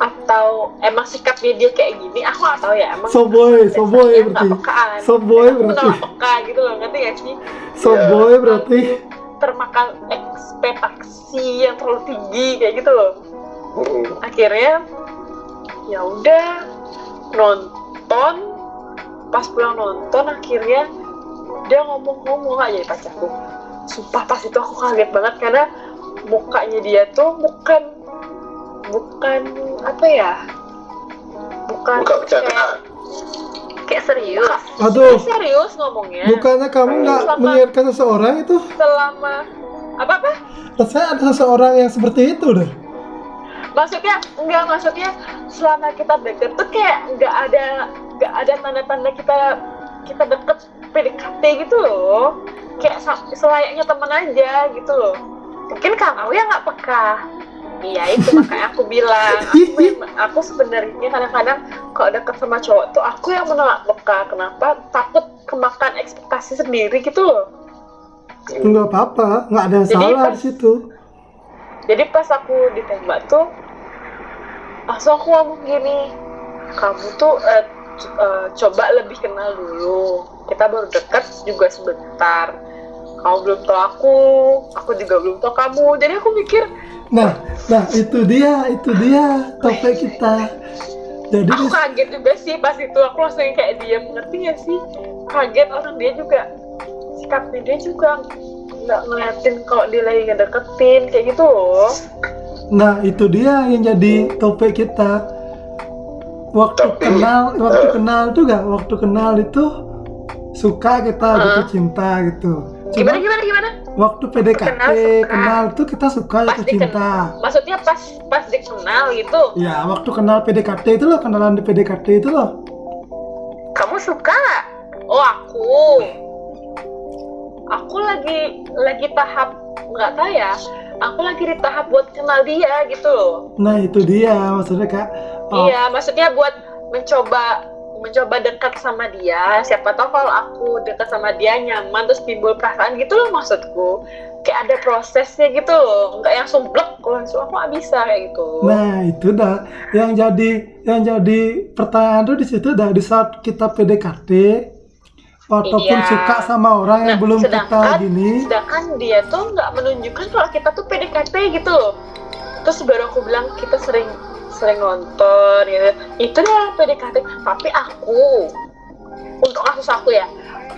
atau emang sikapnya dia kayak gini aku nggak tahu ya emang so boy so boy dasarnya nggak berarti. pekaan so boy aku berarti. peka gitu loh ngerti gak sih? So Iya. boy berarti. Termakan ekspektasi yang terlalu tinggi kayak gitu loh. Akhirnya ya udah nonton. Pas pulang nonton akhirnya dia ngomong-ngomong aja pacarku. Sumpah pas itu aku kaget banget karena mukanya dia tuh bukan bukan apa ya? Bukan Buka bercanda. kayak, kayak serius. aduh. Dia serius ngomongnya. Bukannya kamu nggak mengingatkan seseorang itu? Selama apa apa? Rasanya ada seseorang yang seperti itu deh. Maksudnya enggak maksudnya selama kita deket tuh kayak nggak ada nggak ada tanda-tanda kita kita deket PDKT gitu loh. Kayak selayaknya temen aja gitu loh. Mungkin kamu yang nggak peka. Iya itu makanya aku bilang aku, <laughs> aku sebenarnya kadang-kadang kalau deket sama cowok tuh aku yang menolak peka kenapa? Takut kemakan ekspektasi sendiri gitu loh. Nggak apa-apa nggak ada Jadi salah pas- di situ. Jadi pas aku ditembak tuh langsung aku ngomong gini kamu tuh eh, coba lebih kenal dulu. Kita baru deket juga sebentar. Kamu belum tahu aku aku juga belum tahu kamu. Jadi aku mikir nah nah itu dia itu dia topik kita. Jadi aku kaget juga sih pas itu. Aku langsung kayak diam ngerti gak sih? Kaget orang dia juga. Sikapnya dia juga nggak ngeliatin kalau dia lagi ngedeketin kayak gitu loh. Nah itu dia yang jadi topik kita. Waktu Tapi- kenal, waktu eh. kenal juga. Waktu kenal itu suka kita Hah? jatuh cinta gitu. Gimana Cuma gimana gimana waktu PDKT Kenal, suka. kenal tuh kita suka Pas dikenal. cinta maksudnya pas pas dikenal gitu Ya waktu kenal PDKT itu loh kenalan di PDKT itu loh Kamu suka nggak? Oh aku, aku lagi lagi tahap nggak tahu ya. Aku lagi di tahap buat kenal dia gitu loh. Nah itu dia maksudnya kak oh, Iya, maksudnya buat mencoba mencoba dekat sama dia. Siapa tahu kalau aku dekat sama dia nyaman terus timbul perasaan gitu loh maksudku. Kayak ada prosesnya gitu loh, nggak yang sumblek langsung aku nggak bisa kayak gitu. Nah itu dah yang jadi yang jadi pertanyaan tuh di situ dah di saat kita PDKT ataupun Iya. suka sama orang yang Nah, belum kita gini sedangkan dia tuh nggak menunjukkan kalau kita tuh PDKT gitu loh terus baru aku bilang kita sering sering nonton gitu. Itu dia PDKT. Tapi aku untuk kasus aku ya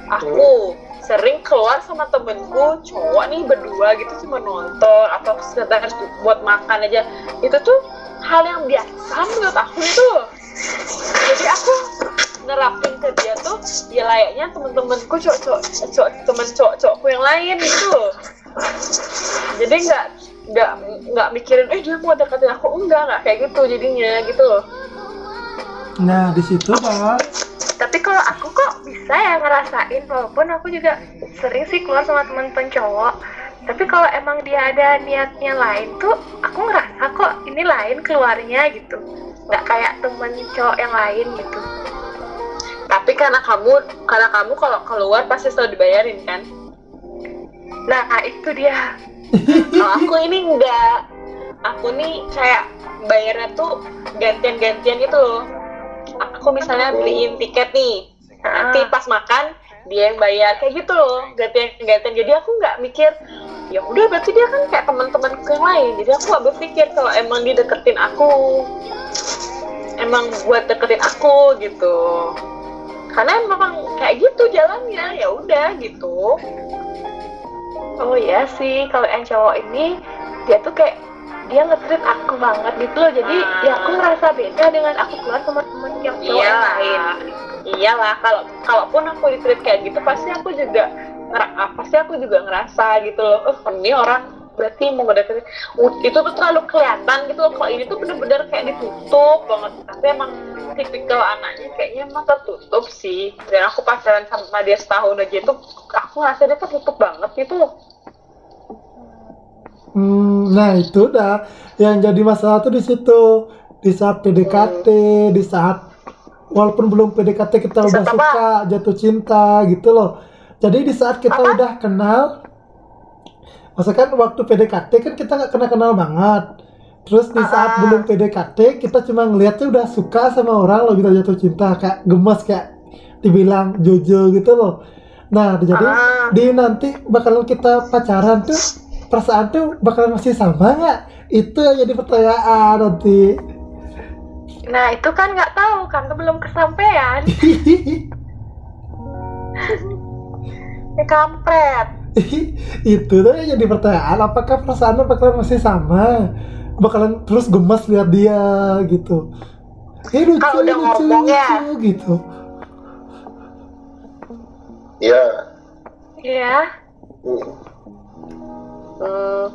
aku sering keluar sama temenku cowok nih berdua gitu cuma nonton atau sekedar buat makan aja. Itu tuh hal yang biasa menurut aku itu. Jadi aku nerapin ke dia tuh ya layaknya temen-temenku cowok cowok cowok temen cowok cowokku yang lain gitu. Jadi nggak nggak nggak mikirin eh dia mau deketin aku. Enggak nggak kayak gitu jadinya gitu loh. Nah di situ dah Tapi kalau aku kok bisa ya ngerasain walaupun aku juga sering sih keluar sama teman-teman cowok. tapi kalau emang dia ada niatnya lain tuh aku ngerasa kok ini lain keluarnya gitu. Nggak kayak temen cowok yang lain gitu. Tapi karena kamu karena kamu kalau keluar pasti selalu dibayarin kan? nah itu dia Kalau aku ini enggak. Aku nih kayak bayarnya tuh gantian-gantian gitu loh. Aku misalnya beliin tiket nih. Nanti pas makan dia yang bayar kayak gitu loh gantian-gantian jadi aku nggak mikir ya udah berarti dia kan kayak teman-temanku yang lain jadi aku nggak berpikir kalau emang dia deketin aku emang buat deketin aku gitu karena memang kayak gitu jalannya ya udah gitu oh iya sih kalau yang cowok ini dia tuh kayak dia nge-treat aku banget gitu loh. Jadi Ah. ya aku ngerasa beda dengan aku keluar sama temen yang cowok yang iyalah lain. Iyalah kalau kalaupun aku ditreat kayak gitu pasti aku juga ngera- ah, pasti aku juga ngerasa gitu loh. Oh ini orang berarti mau ngedeketin itu tuh terlalu kelihatan gitu loh kalau ini tuh bener-bener kayak ditutup banget tapi emang tipikal anaknya kayaknya emang tertutup sih dan aku pacaran sama dia setahun aja itu aku ngerasa dia tertutup banget gitu loh Hmm, nah itu dah yang jadi masalah tuh di situ di saat PDKT, di saat walaupun belum PDKT kita Di udah apa? suka, jatuh cinta gitu loh. Jadi di saat kita Apa? udah kenal, maksudnya kan waktu PDKT kan kita nggak kenal kenal banget. Terus di saat Ah. belum PDKT kita cuma ngeliatnya udah suka sama orang lo kita jatuh cinta kayak gemes kayak dibilang Jojo gitu loh. Nah jadi Ah. di nanti bakalan kita pacaran tuh perasaan tuh bakalan masih sama nggak? Itu yang jadi pertanyaan nanti. nah itu kan nggak tahu karena belum kesampaian <laughs> ini kampret <laughs> itu tuh yang jadi pertanyaan. Apakah perasaannya bakalan masih sama? Bakalan terus gemes lihat dia gitu. Eh lucu, Kalau udah lucu, ngomong ya. lucu, gitu. Iya. ya Hmm. Hmm,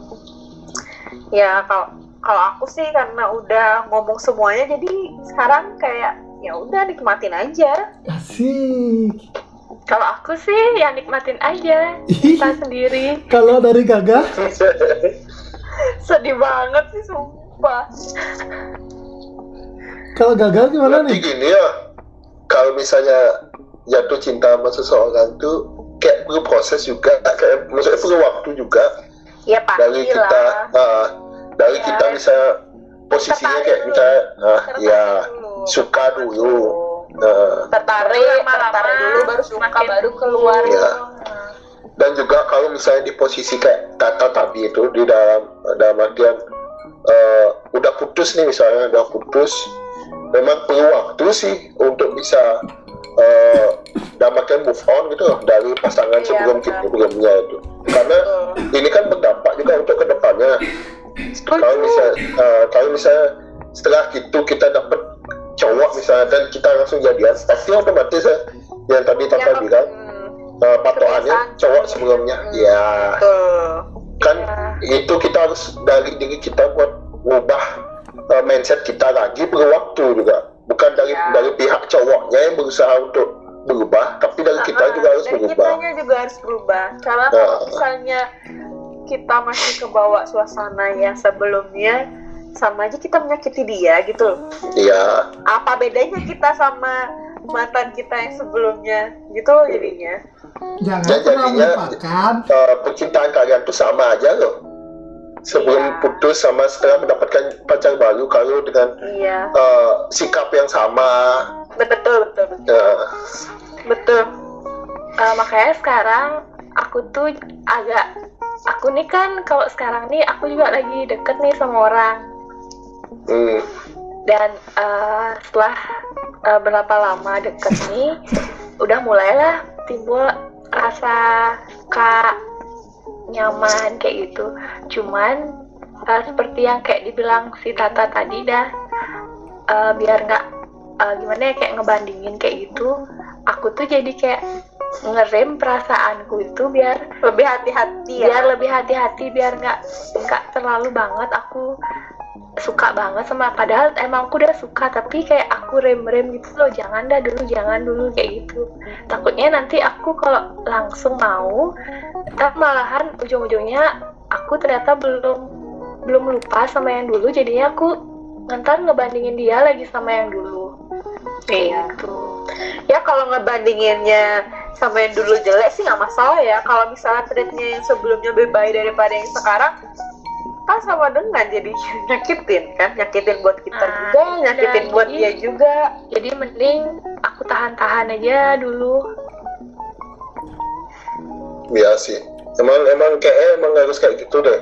ya kalau kalau aku sih karena udah ngomong semuanya jadi sekarang kayak ya udah nikmatin aja. Asik. Kalau aku sih ya nikmatin aja kita sendiri Kalau dari Gaga, <laughs> Sedih banget sih sumpah. kalau Gaga gimana Berarti nih? gini ya, kalau misalnya jatuh cinta sama seseorang tuh kayak perlu proses juga, kayak maksudnya perlu waktu juga Ya dari pasti kita, lah. ah, dari Ya. kita misalnya posisinya Tertarik kayak dulu. misalnya, ah, Tertarik ya dulu. suka Pertama dulu, Nah, Tertarik, tertarik dulu baru suka semakin- baru keluar. Iya. dan juga kalau misalnya di posisi kayak Tata tadi itu di dalam dalam artian eh, udah putus nih misalnya udah putus memang perlu waktu sih untuk bisa eh dalam artian move on gitu loh dari pasangan Iya, sebelum betul. sebelumnya itu karena ini kan berdampak juga untuk ke depannya kalau misalnya eh, kalau misalnya setelah itu kita dapat cowok misalnya dan kita langsung jadian pasti otomatis ya yang tadi Tata Ya, bilang hmm, eh, patokannya cowok sebelumnya Hmm, ya Betul. kan Iya. itu kita harus dari diri kita buat ngubah uh, mindset kita lagi perlu waktu juga bukan dari Ya. dari pihak cowoknya yang berusaha untuk berubah tapi dari kita Ah, juga harus dari berubah kitanya juga harus berubah karena Nah. kalau misalnya kita masih kebawa suasana yang sebelumnya sama aja kita menyakiti dia gitu. Loh. iya. Apa bedanya kita sama mantan kita yang sebelumnya? Gitu loh jadinya. Jangan Dan pernah jadinya- melupakan. uh, percintaan kalian tuh sama aja loh. Sebelum Iya. putus sama setelah mendapatkan pacar baru kalau dengan iya. uh, sikap yang sama. Betul betul. Betul uh, betul. Eh, makanya sekarang aku tuh agak aku nih kan kalau sekarang nih aku juga lagi deket nih sama orang hmm, dan eh, setelah eh, berapa lama deket nih udah mulailah timbul rasa suka nyaman kayak gitu. Cuman eh, seperti yang kayak dibilang si Tata tadi dah eh, biar nggak eh, gimana ya kayak ngebandingin kayak gitu aku tuh jadi kayak ngerem perasaanku itu biar lebih hati-hati ya? biar lebih hati-hati biar nggak nggak terlalu banget aku suka banget sama padahal emang aku udah suka tapi kayak aku rem-rem gitu loh jangan dah dulu jangan dulu kayak gitu takutnya nanti aku kalau langsung mau ntar malahan ujung-ujungnya aku ternyata belum belum lupa sama yang dulu jadinya aku ntar ngebandingin dia lagi sama yang dulu Iya. gitu Ya kalau ngebandinginnya sama yang dulu jelek sih nggak masalah ya. Kalau misalnya treatnya yang sebelumnya lebih baik daripada yang sekarang, kan sama dengan jadi <laughs> nyakitin kan, nyakitin buat kita Nah, juga, iya, nyakitin buat jadi- dia juga. jadi mending aku tahan-tahan aja dulu Iya sih. Emang emang kayaknya emang harus kayak gitu deh.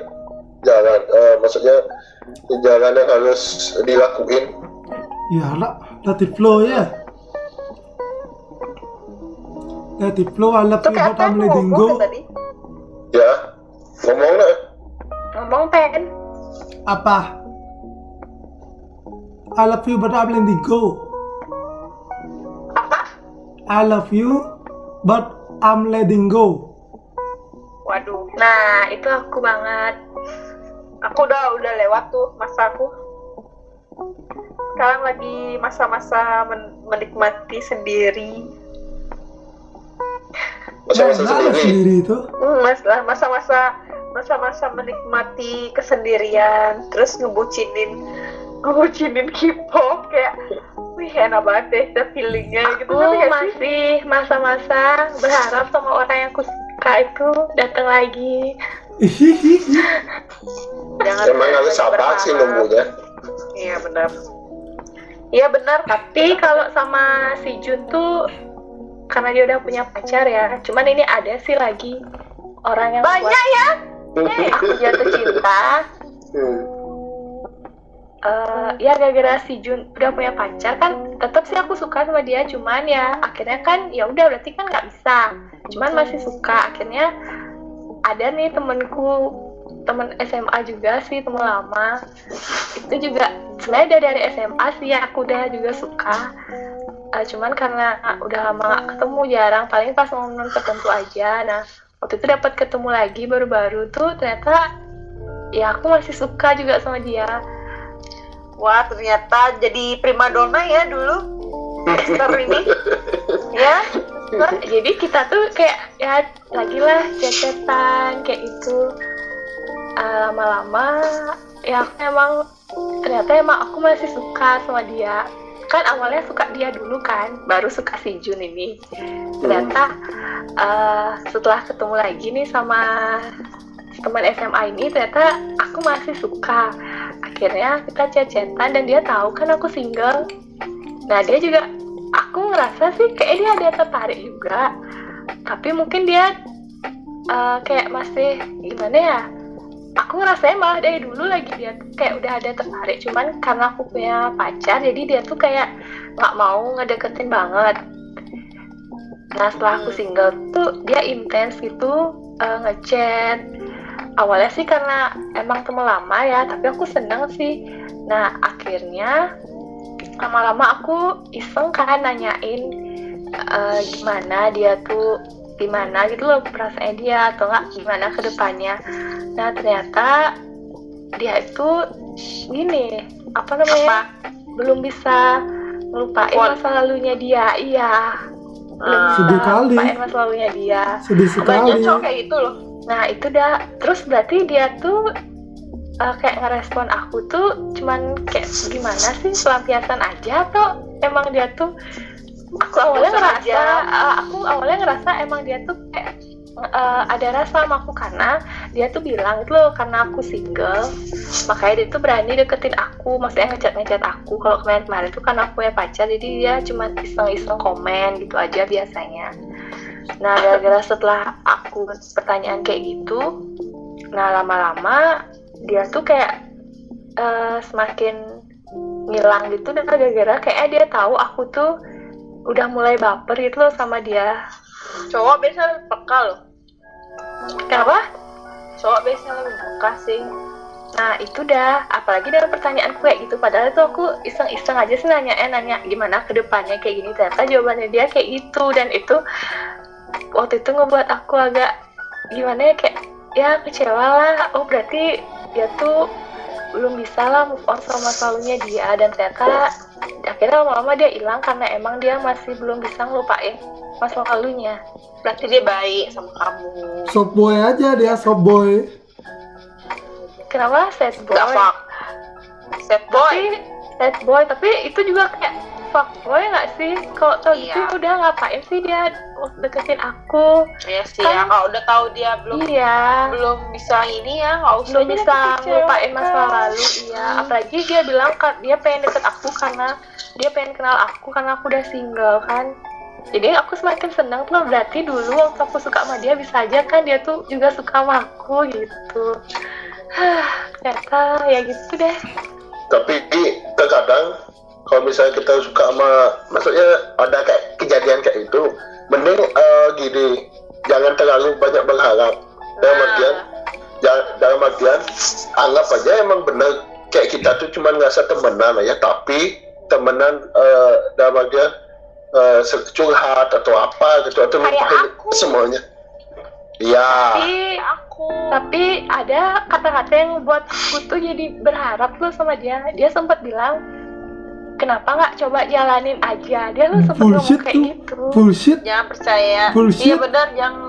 Jangan, eh, maksudnya jangan yang harus dilakuin. Ya lah, let it flow ya. Let it flow, I love Itu you kayak but apa I'm yang lu letting ngomong go. tuh tadi? Ya, ngomong lah. Ngomong pen Apa? I love you but I'm letting go. Apa? I love you but I'm letting go. Waduh, nah itu aku banget aku udah udah lewat tuh masa aku. Sekarang lagi masa-masa men- menikmati sendiri. Masa-masa Nah, sendiri. sendiri itu. Hmm, mas lah masa-masa masa-masa menikmati kesendirian terus ngebucinin ngebucinin K-pop kayak wih enak banget deh the feelingnya gitu. Aku tapi masih masa-masa berharap sama orang yang aku suka itu datang lagi. Jangan Emang harus sabar sih nunggunya. iya benar. Iya benar. Tapi kalau sama si Jun tuh karena dia udah punya pacar ya. Cuman ini ada sih lagi orang yang banyak buat ya? Aku jatuh cinta. Eh ya gara-gara si Jun udah punya pacar kan tetap sih aku suka sama dia. Cuman ya akhirnya kan ya udah berarti kan nggak bisa. Cuman masih suka. Akhirnya ada nih temenku temen SMA juga sih temen lama. Itu juga sebenarnya dari SMA sih aku udah juga suka Eh, cuman karena udah lama gak ketemu jarang. Paling pas momen tertentu aja. Nah waktu itu dapat ketemu lagi baru-baru tuh ternyata ya aku masih suka juga sama dia. Wah ternyata jadi primadona ya dulu. Esther ini. <laughs> Ya. Nah, jadi kita tuh kayak ya lagi lah cecetan kayak itu Ah, lama-lama ya aku emang ternyata emang aku masih suka sama dia kan awalnya suka dia dulu kan baru suka si Jun ini. Ternyata eh, setelah ketemu lagi nih sama teman SMA ini ternyata aku masih suka. Akhirnya kita cecetan dan dia tahu kan aku single. Nah dia juga aku ngerasa sih kayak dia ada tertarik juga. Tapi mungkin dia eh, kayak masih gimana ya aku ngerasain malah dari dulu lagi dia tuh kayak udah ada tertarik cuman karena aku punya pacar jadi dia tuh kayak nggak mau ngedeketin banget. Nah setelah aku single tuh dia intens gitu eh, ngechat. Awalnya sih karena emang temen lama ya tapi aku seneng sih. Nah akhirnya lama-lama aku iseng kan nanyain eh, gimana dia tuh gimana gitu loh perasaannya dia atau enggak gimana ke depannya nah ternyata dia itu gini apa namanya apa belum bisa ngelupain Kuat. masa lalunya dia iya belum Ah. Sedih kali. masa lalunya dia Sedih sekali. banyak cowok kayak gitu loh Nah itu dah terus berarti dia tuh eh, kayak ngerespon aku tuh cuman kayak gimana sih pelampiasan aja atau emang dia tuh aku awalnya ngerasa eh, aku awalnya ngerasa emang dia tuh kayak eh, ada rasa sama aku karena dia tuh bilang itu loh karena aku single makanya dia tuh berani deketin aku maksudnya ngechat ngechat aku kalau kemarin kemarin tuh karena aku punya pacar jadi dia cuma iseng iseng komen gitu aja biasanya. Nah, gara-gara setelah aku pertanyaan kayak gitu, nah lama-lama dia tuh kayak eh, semakin ngilang gitu dan gara-gara kayak dia tahu aku tuh udah mulai baper gitu loh sama dia. cowok biasanya lebih peka loh Kenapa? cowok biasanya lebih peka sih Nah itu dah, apalagi dengan pertanyaan kayak gitu. Padahal tuh aku iseng-iseng aja sih nanya, eh nanya gimana ke depannya kayak gini. Ternyata jawabannya dia kayak gitu dan itu waktu itu ngebuat aku agak gimana ya kayak ya kecewa lah. Oh berarti dia tuh belum bisa lah move on sama masa lalunya dia. Dan ternyata akhirnya lama-lama dia hilang karena emang dia masih belum bisa ngelupain masa lalunya. Berarti dia baik sama kamu. Soft boy aja dia soft boy. Kenapa? Sad boy? sad boy. Tapi sad boy tapi itu juga kayak fuck boy nggak sih? Kalau tau gitu Iya. udah ngapain sih dia deketin aku? Iya sih Kan- ya kalau udah tahu dia belum iya. belum bisa ini ya nggak usah belum bisa ngelupain masa lalu iya. Apalagi dia bilang kan dia pengen deket aku karena dia pengen kenal aku karena aku udah single kan? Jadi aku semakin senang tuh berarti dulu waktu aku suka sama dia bisa aja kan dia tuh juga suka sama aku gitu. Hah, <sighs> ternyata ya gitu deh tapi terkadang kalau misalnya kita suka sama maksudnya ada kayak kejadian kayak itu mending eh, gini jangan terlalu banyak berharap dalam Nah, artian dalam artian anggap aja emang bener kayak kita tuh cuma ngerasa temenan ya tapi temenan eh, dalam artian eh, curhat atau apa gitu atau semuanya iya. Tapi aku tapi ada kata-kata yang buat aku tuh jadi berharap tuh sama dia. Dia sempat bilang kenapa nggak coba jalanin aja? Dia tuh sempat ngomong kayak tuh. gitu. Bullshit. Jangan percaya. Bullshit. iya benar jangan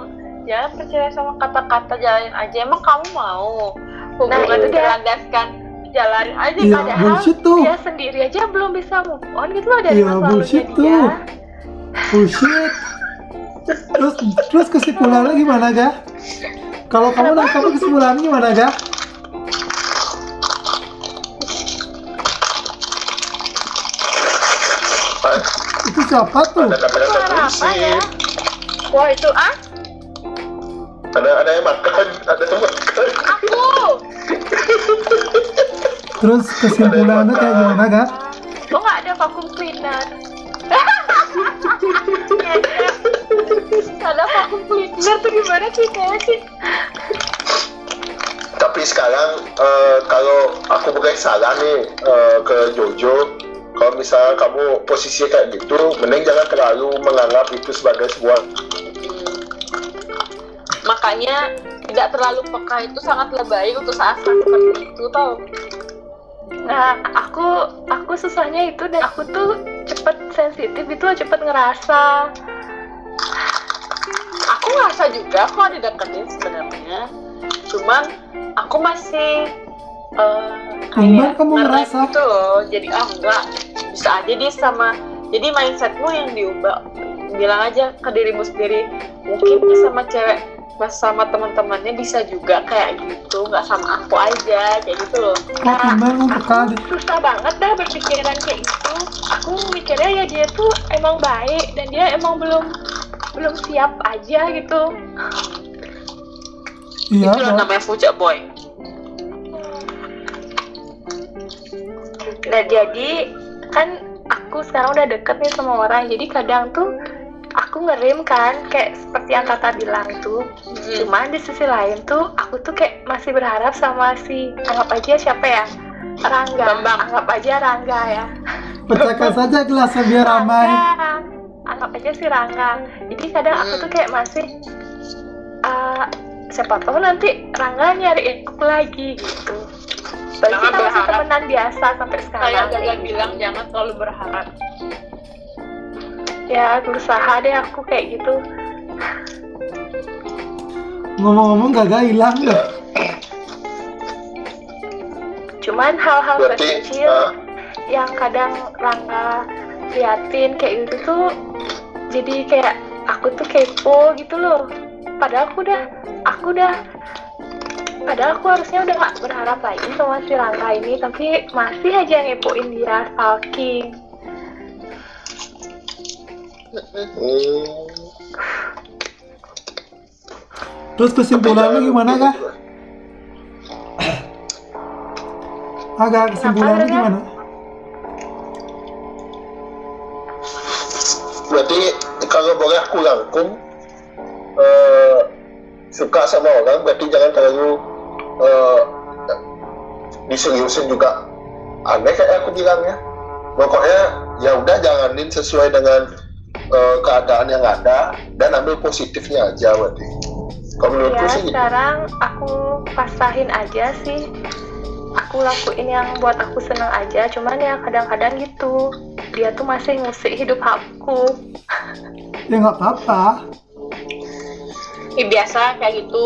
jangan percaya sama kata-kata jalanin aja. Emang kamu mau? Hubungan Nah, itu dia. dilandaskan. Jalanin aja Iya, padahal bullshit tuh. dia sendiri aja belum bisa move on. Gitu loh dari Iya, masa lalunya bullshit dia. tuh. bullshit terus terus kesimpulannya gimana ga? Kalau kamu nangkap kesimpulannya gimana ga? Itu siapa tuh? Ada apa ya? wah itu ah? Ada ada yang makan ada yang makan. Aku! Terus kesimpulannya kayak gimana ga? Kok nggak ada vacuum cleaner <laughs> ada vacuum cleaner tuh gimana sih kayak sih tapi sekarang eh, kalau aku beri saran nih eh, ke Jojo kalau misalnya kamu posisinya kayak gitu mending jangan terlalu menganggap itu sebagai sebuah makanya tidak terlalu peka itu sangatlah baik untuk saat seperti itu tau. Nah aku aku susahnya itu dan aku tuh cepet sensitif itu cepet ngerasa aku ngerasa juga kok dideketin sebenarnya. Cuman aku masih eh, Cuman kamu ngerasa? gitu loh. Jadi ah enggak. Bisa aja dia sama jadi mindsetmu yang diubah bilang aja ke dirimu sendiri mungkin sama cewek pas sama teman-temannya bisa juga kayak gitu nggak sama aku aja kayak gitu loh. Tumben untuk kali susah banget dah berpikiran kayak gitu. Aku mikirnya ya dia tuh emang baik dan dia emang belum belum siap aja gitu. Iya itu dong. namanya fuja boy. Nah jadi kan aku sekarang udah deket nih sama orang jadi kadang tuh aku ngerim kan kayak seperti yang kata bilang tuh. Cuman di sisi lain tuh aku tuh kayak masih berharap sama si anggap aja siapa ya? Rangga. Bambang. anggap aja Rangga ya. Pecahkan saja gelasnya biar ramai. Rangga. Anggap aja si Rangga jadi kadang aku tuh kayak masih eh, siapa tahu nanti Rangga nyariin aku lagi gitu. Jangan kita masih berharap. temenan biasa sampai sekarang. Kayak kayak gitu. bilang jangan terlalu berharap. Ya berusaha deh aku kayak gitu. Ngomong-ngomong gagal hilang ya deh cuman hal-hal kecil ah, yang kadang Rangga liatin kayak gitu tuh jadi kayak aku tuh kepo gitu loh. Padahal aku udah aku udah padahal aku harusnya udah gak berharap lagi sama si Rangga ini tapi masih aja ngepoin dia stalking. Terus kesimpulannya gimana ga agak kesimpulannya gimana berarti kalau boleh aku rangkum eh, suka sama orang berarti jangan terlalu eh, diseriusin juga. Aneh kayak aku bilangnya. Pokoknya ya udah jalanin sesuai dengan eh, keadaan yang ada dan ambil positifnya aja berarti. Kalau menurutku ya sih gitu. sekarang aku pasahin aja sih. Aku lakuin yang buat aku seneng aja cuman ya kadang-kadang gitu dia tuh masih ngusik hidup aku. Ya nggak apa-apa. Ya, biasa kayak gitu.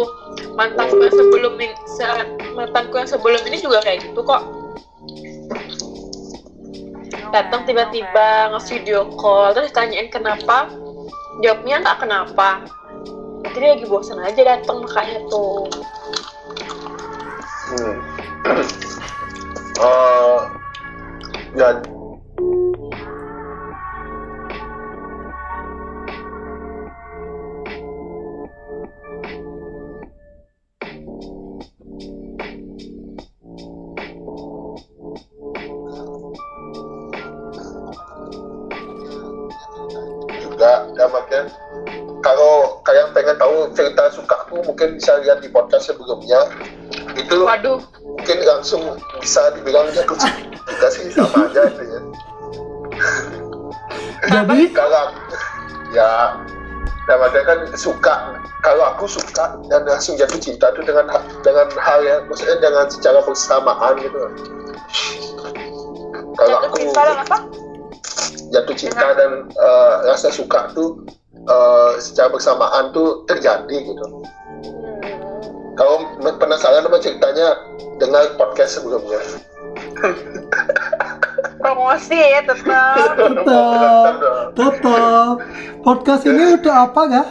Mantanku yang sebelum ini se- mantanku yang sebelum ini juga kayak gitu kok. Datang tiba-tiba nge-video call terus tanyain kenapa? Jawabnya nggak kenapa. Dia lagi bosan aja datang makanya tuh. Hmm. <clears throat> Eh, ya kalau kalian pengen tahu cerita suka aku mungkin bisa lihat di podcast sebelumnya. Itu waduh. mungkin langsung bisa dibilang jatuh cinta sih sama <laughs> aja itu ya. Jadi? Kalau ya dan makanya kan suka. Kalau aku suka dan langsung jatuh cinta itu dengan dengan hal yang maksudnya dengan secara bersamaan gitu. Kalau jatuh aku cinta dan apa? jatuh cinta dan eh, rasa suka tuh eh, secara bersamaan tuh terjadi gitu. Kalau penasaran sama ceritanya dengar podcast sebelumnya. <laughs> Promosi ya tetap. Tetap tetap. Podcast ini udah apa gak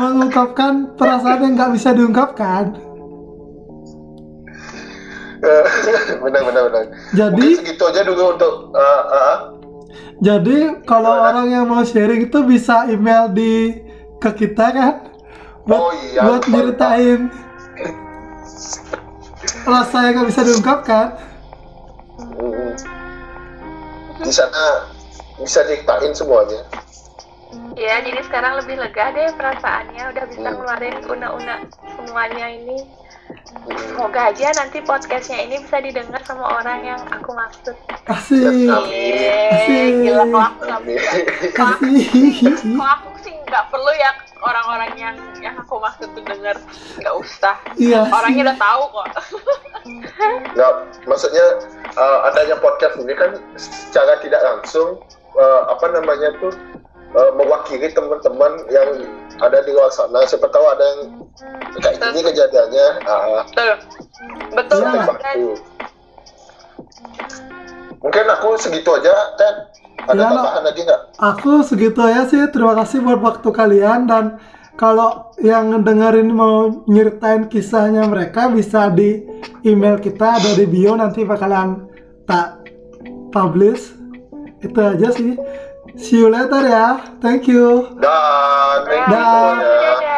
mengungkapkan perasaan yang nggak bisa diungkapkan. <laughs> Benar benar benar. Jadi mungkin segitu aja dulu untuk eh, eh, Jadi kalau Gimana? orang yang mau sharing itu bisa email di ke kita kan buat Oh iya, buat lupa, nyeritain rasa yang nggak bisa diungkapkan. mm, di sana bisa diceritain semuanya ya jadi sekarang lebih lega deh perasaannya udah bisa Hmm. ngeluarin una-una semuanya ini Hmm. Semoga aja nanti podcastnya ini bisa didengar sama orang yang aku maksud. Asik, Yeay, gila asik. kalau aku sih nggak perlu ya orang-orang yang yang aku maksud tuh denger. Nggak usah. Iya. orangnya udah tahu kok. Nggak, maksudnya eh, adanya podcast ini kan secara tidak langsung eh, apa namanya tuh eh, mewakili teman-teman yang ada di luar sana. Siapa tahu ada yang kayak gini kejadiannya. Ah, betul betul waktu. Mungkin aku segitu aja, Ted. Ada Iya, tambahan lagi nggak? Aku segitu ya sih. Terima kasih buat waktu kalian dan kalau yang ngedengerin mau nyeritain kisahnya mereka bisa di email kita ada di bio nanti bakalan tak publish. Itu aja sih. See you later ya. Thank you. Dan, thank you dadah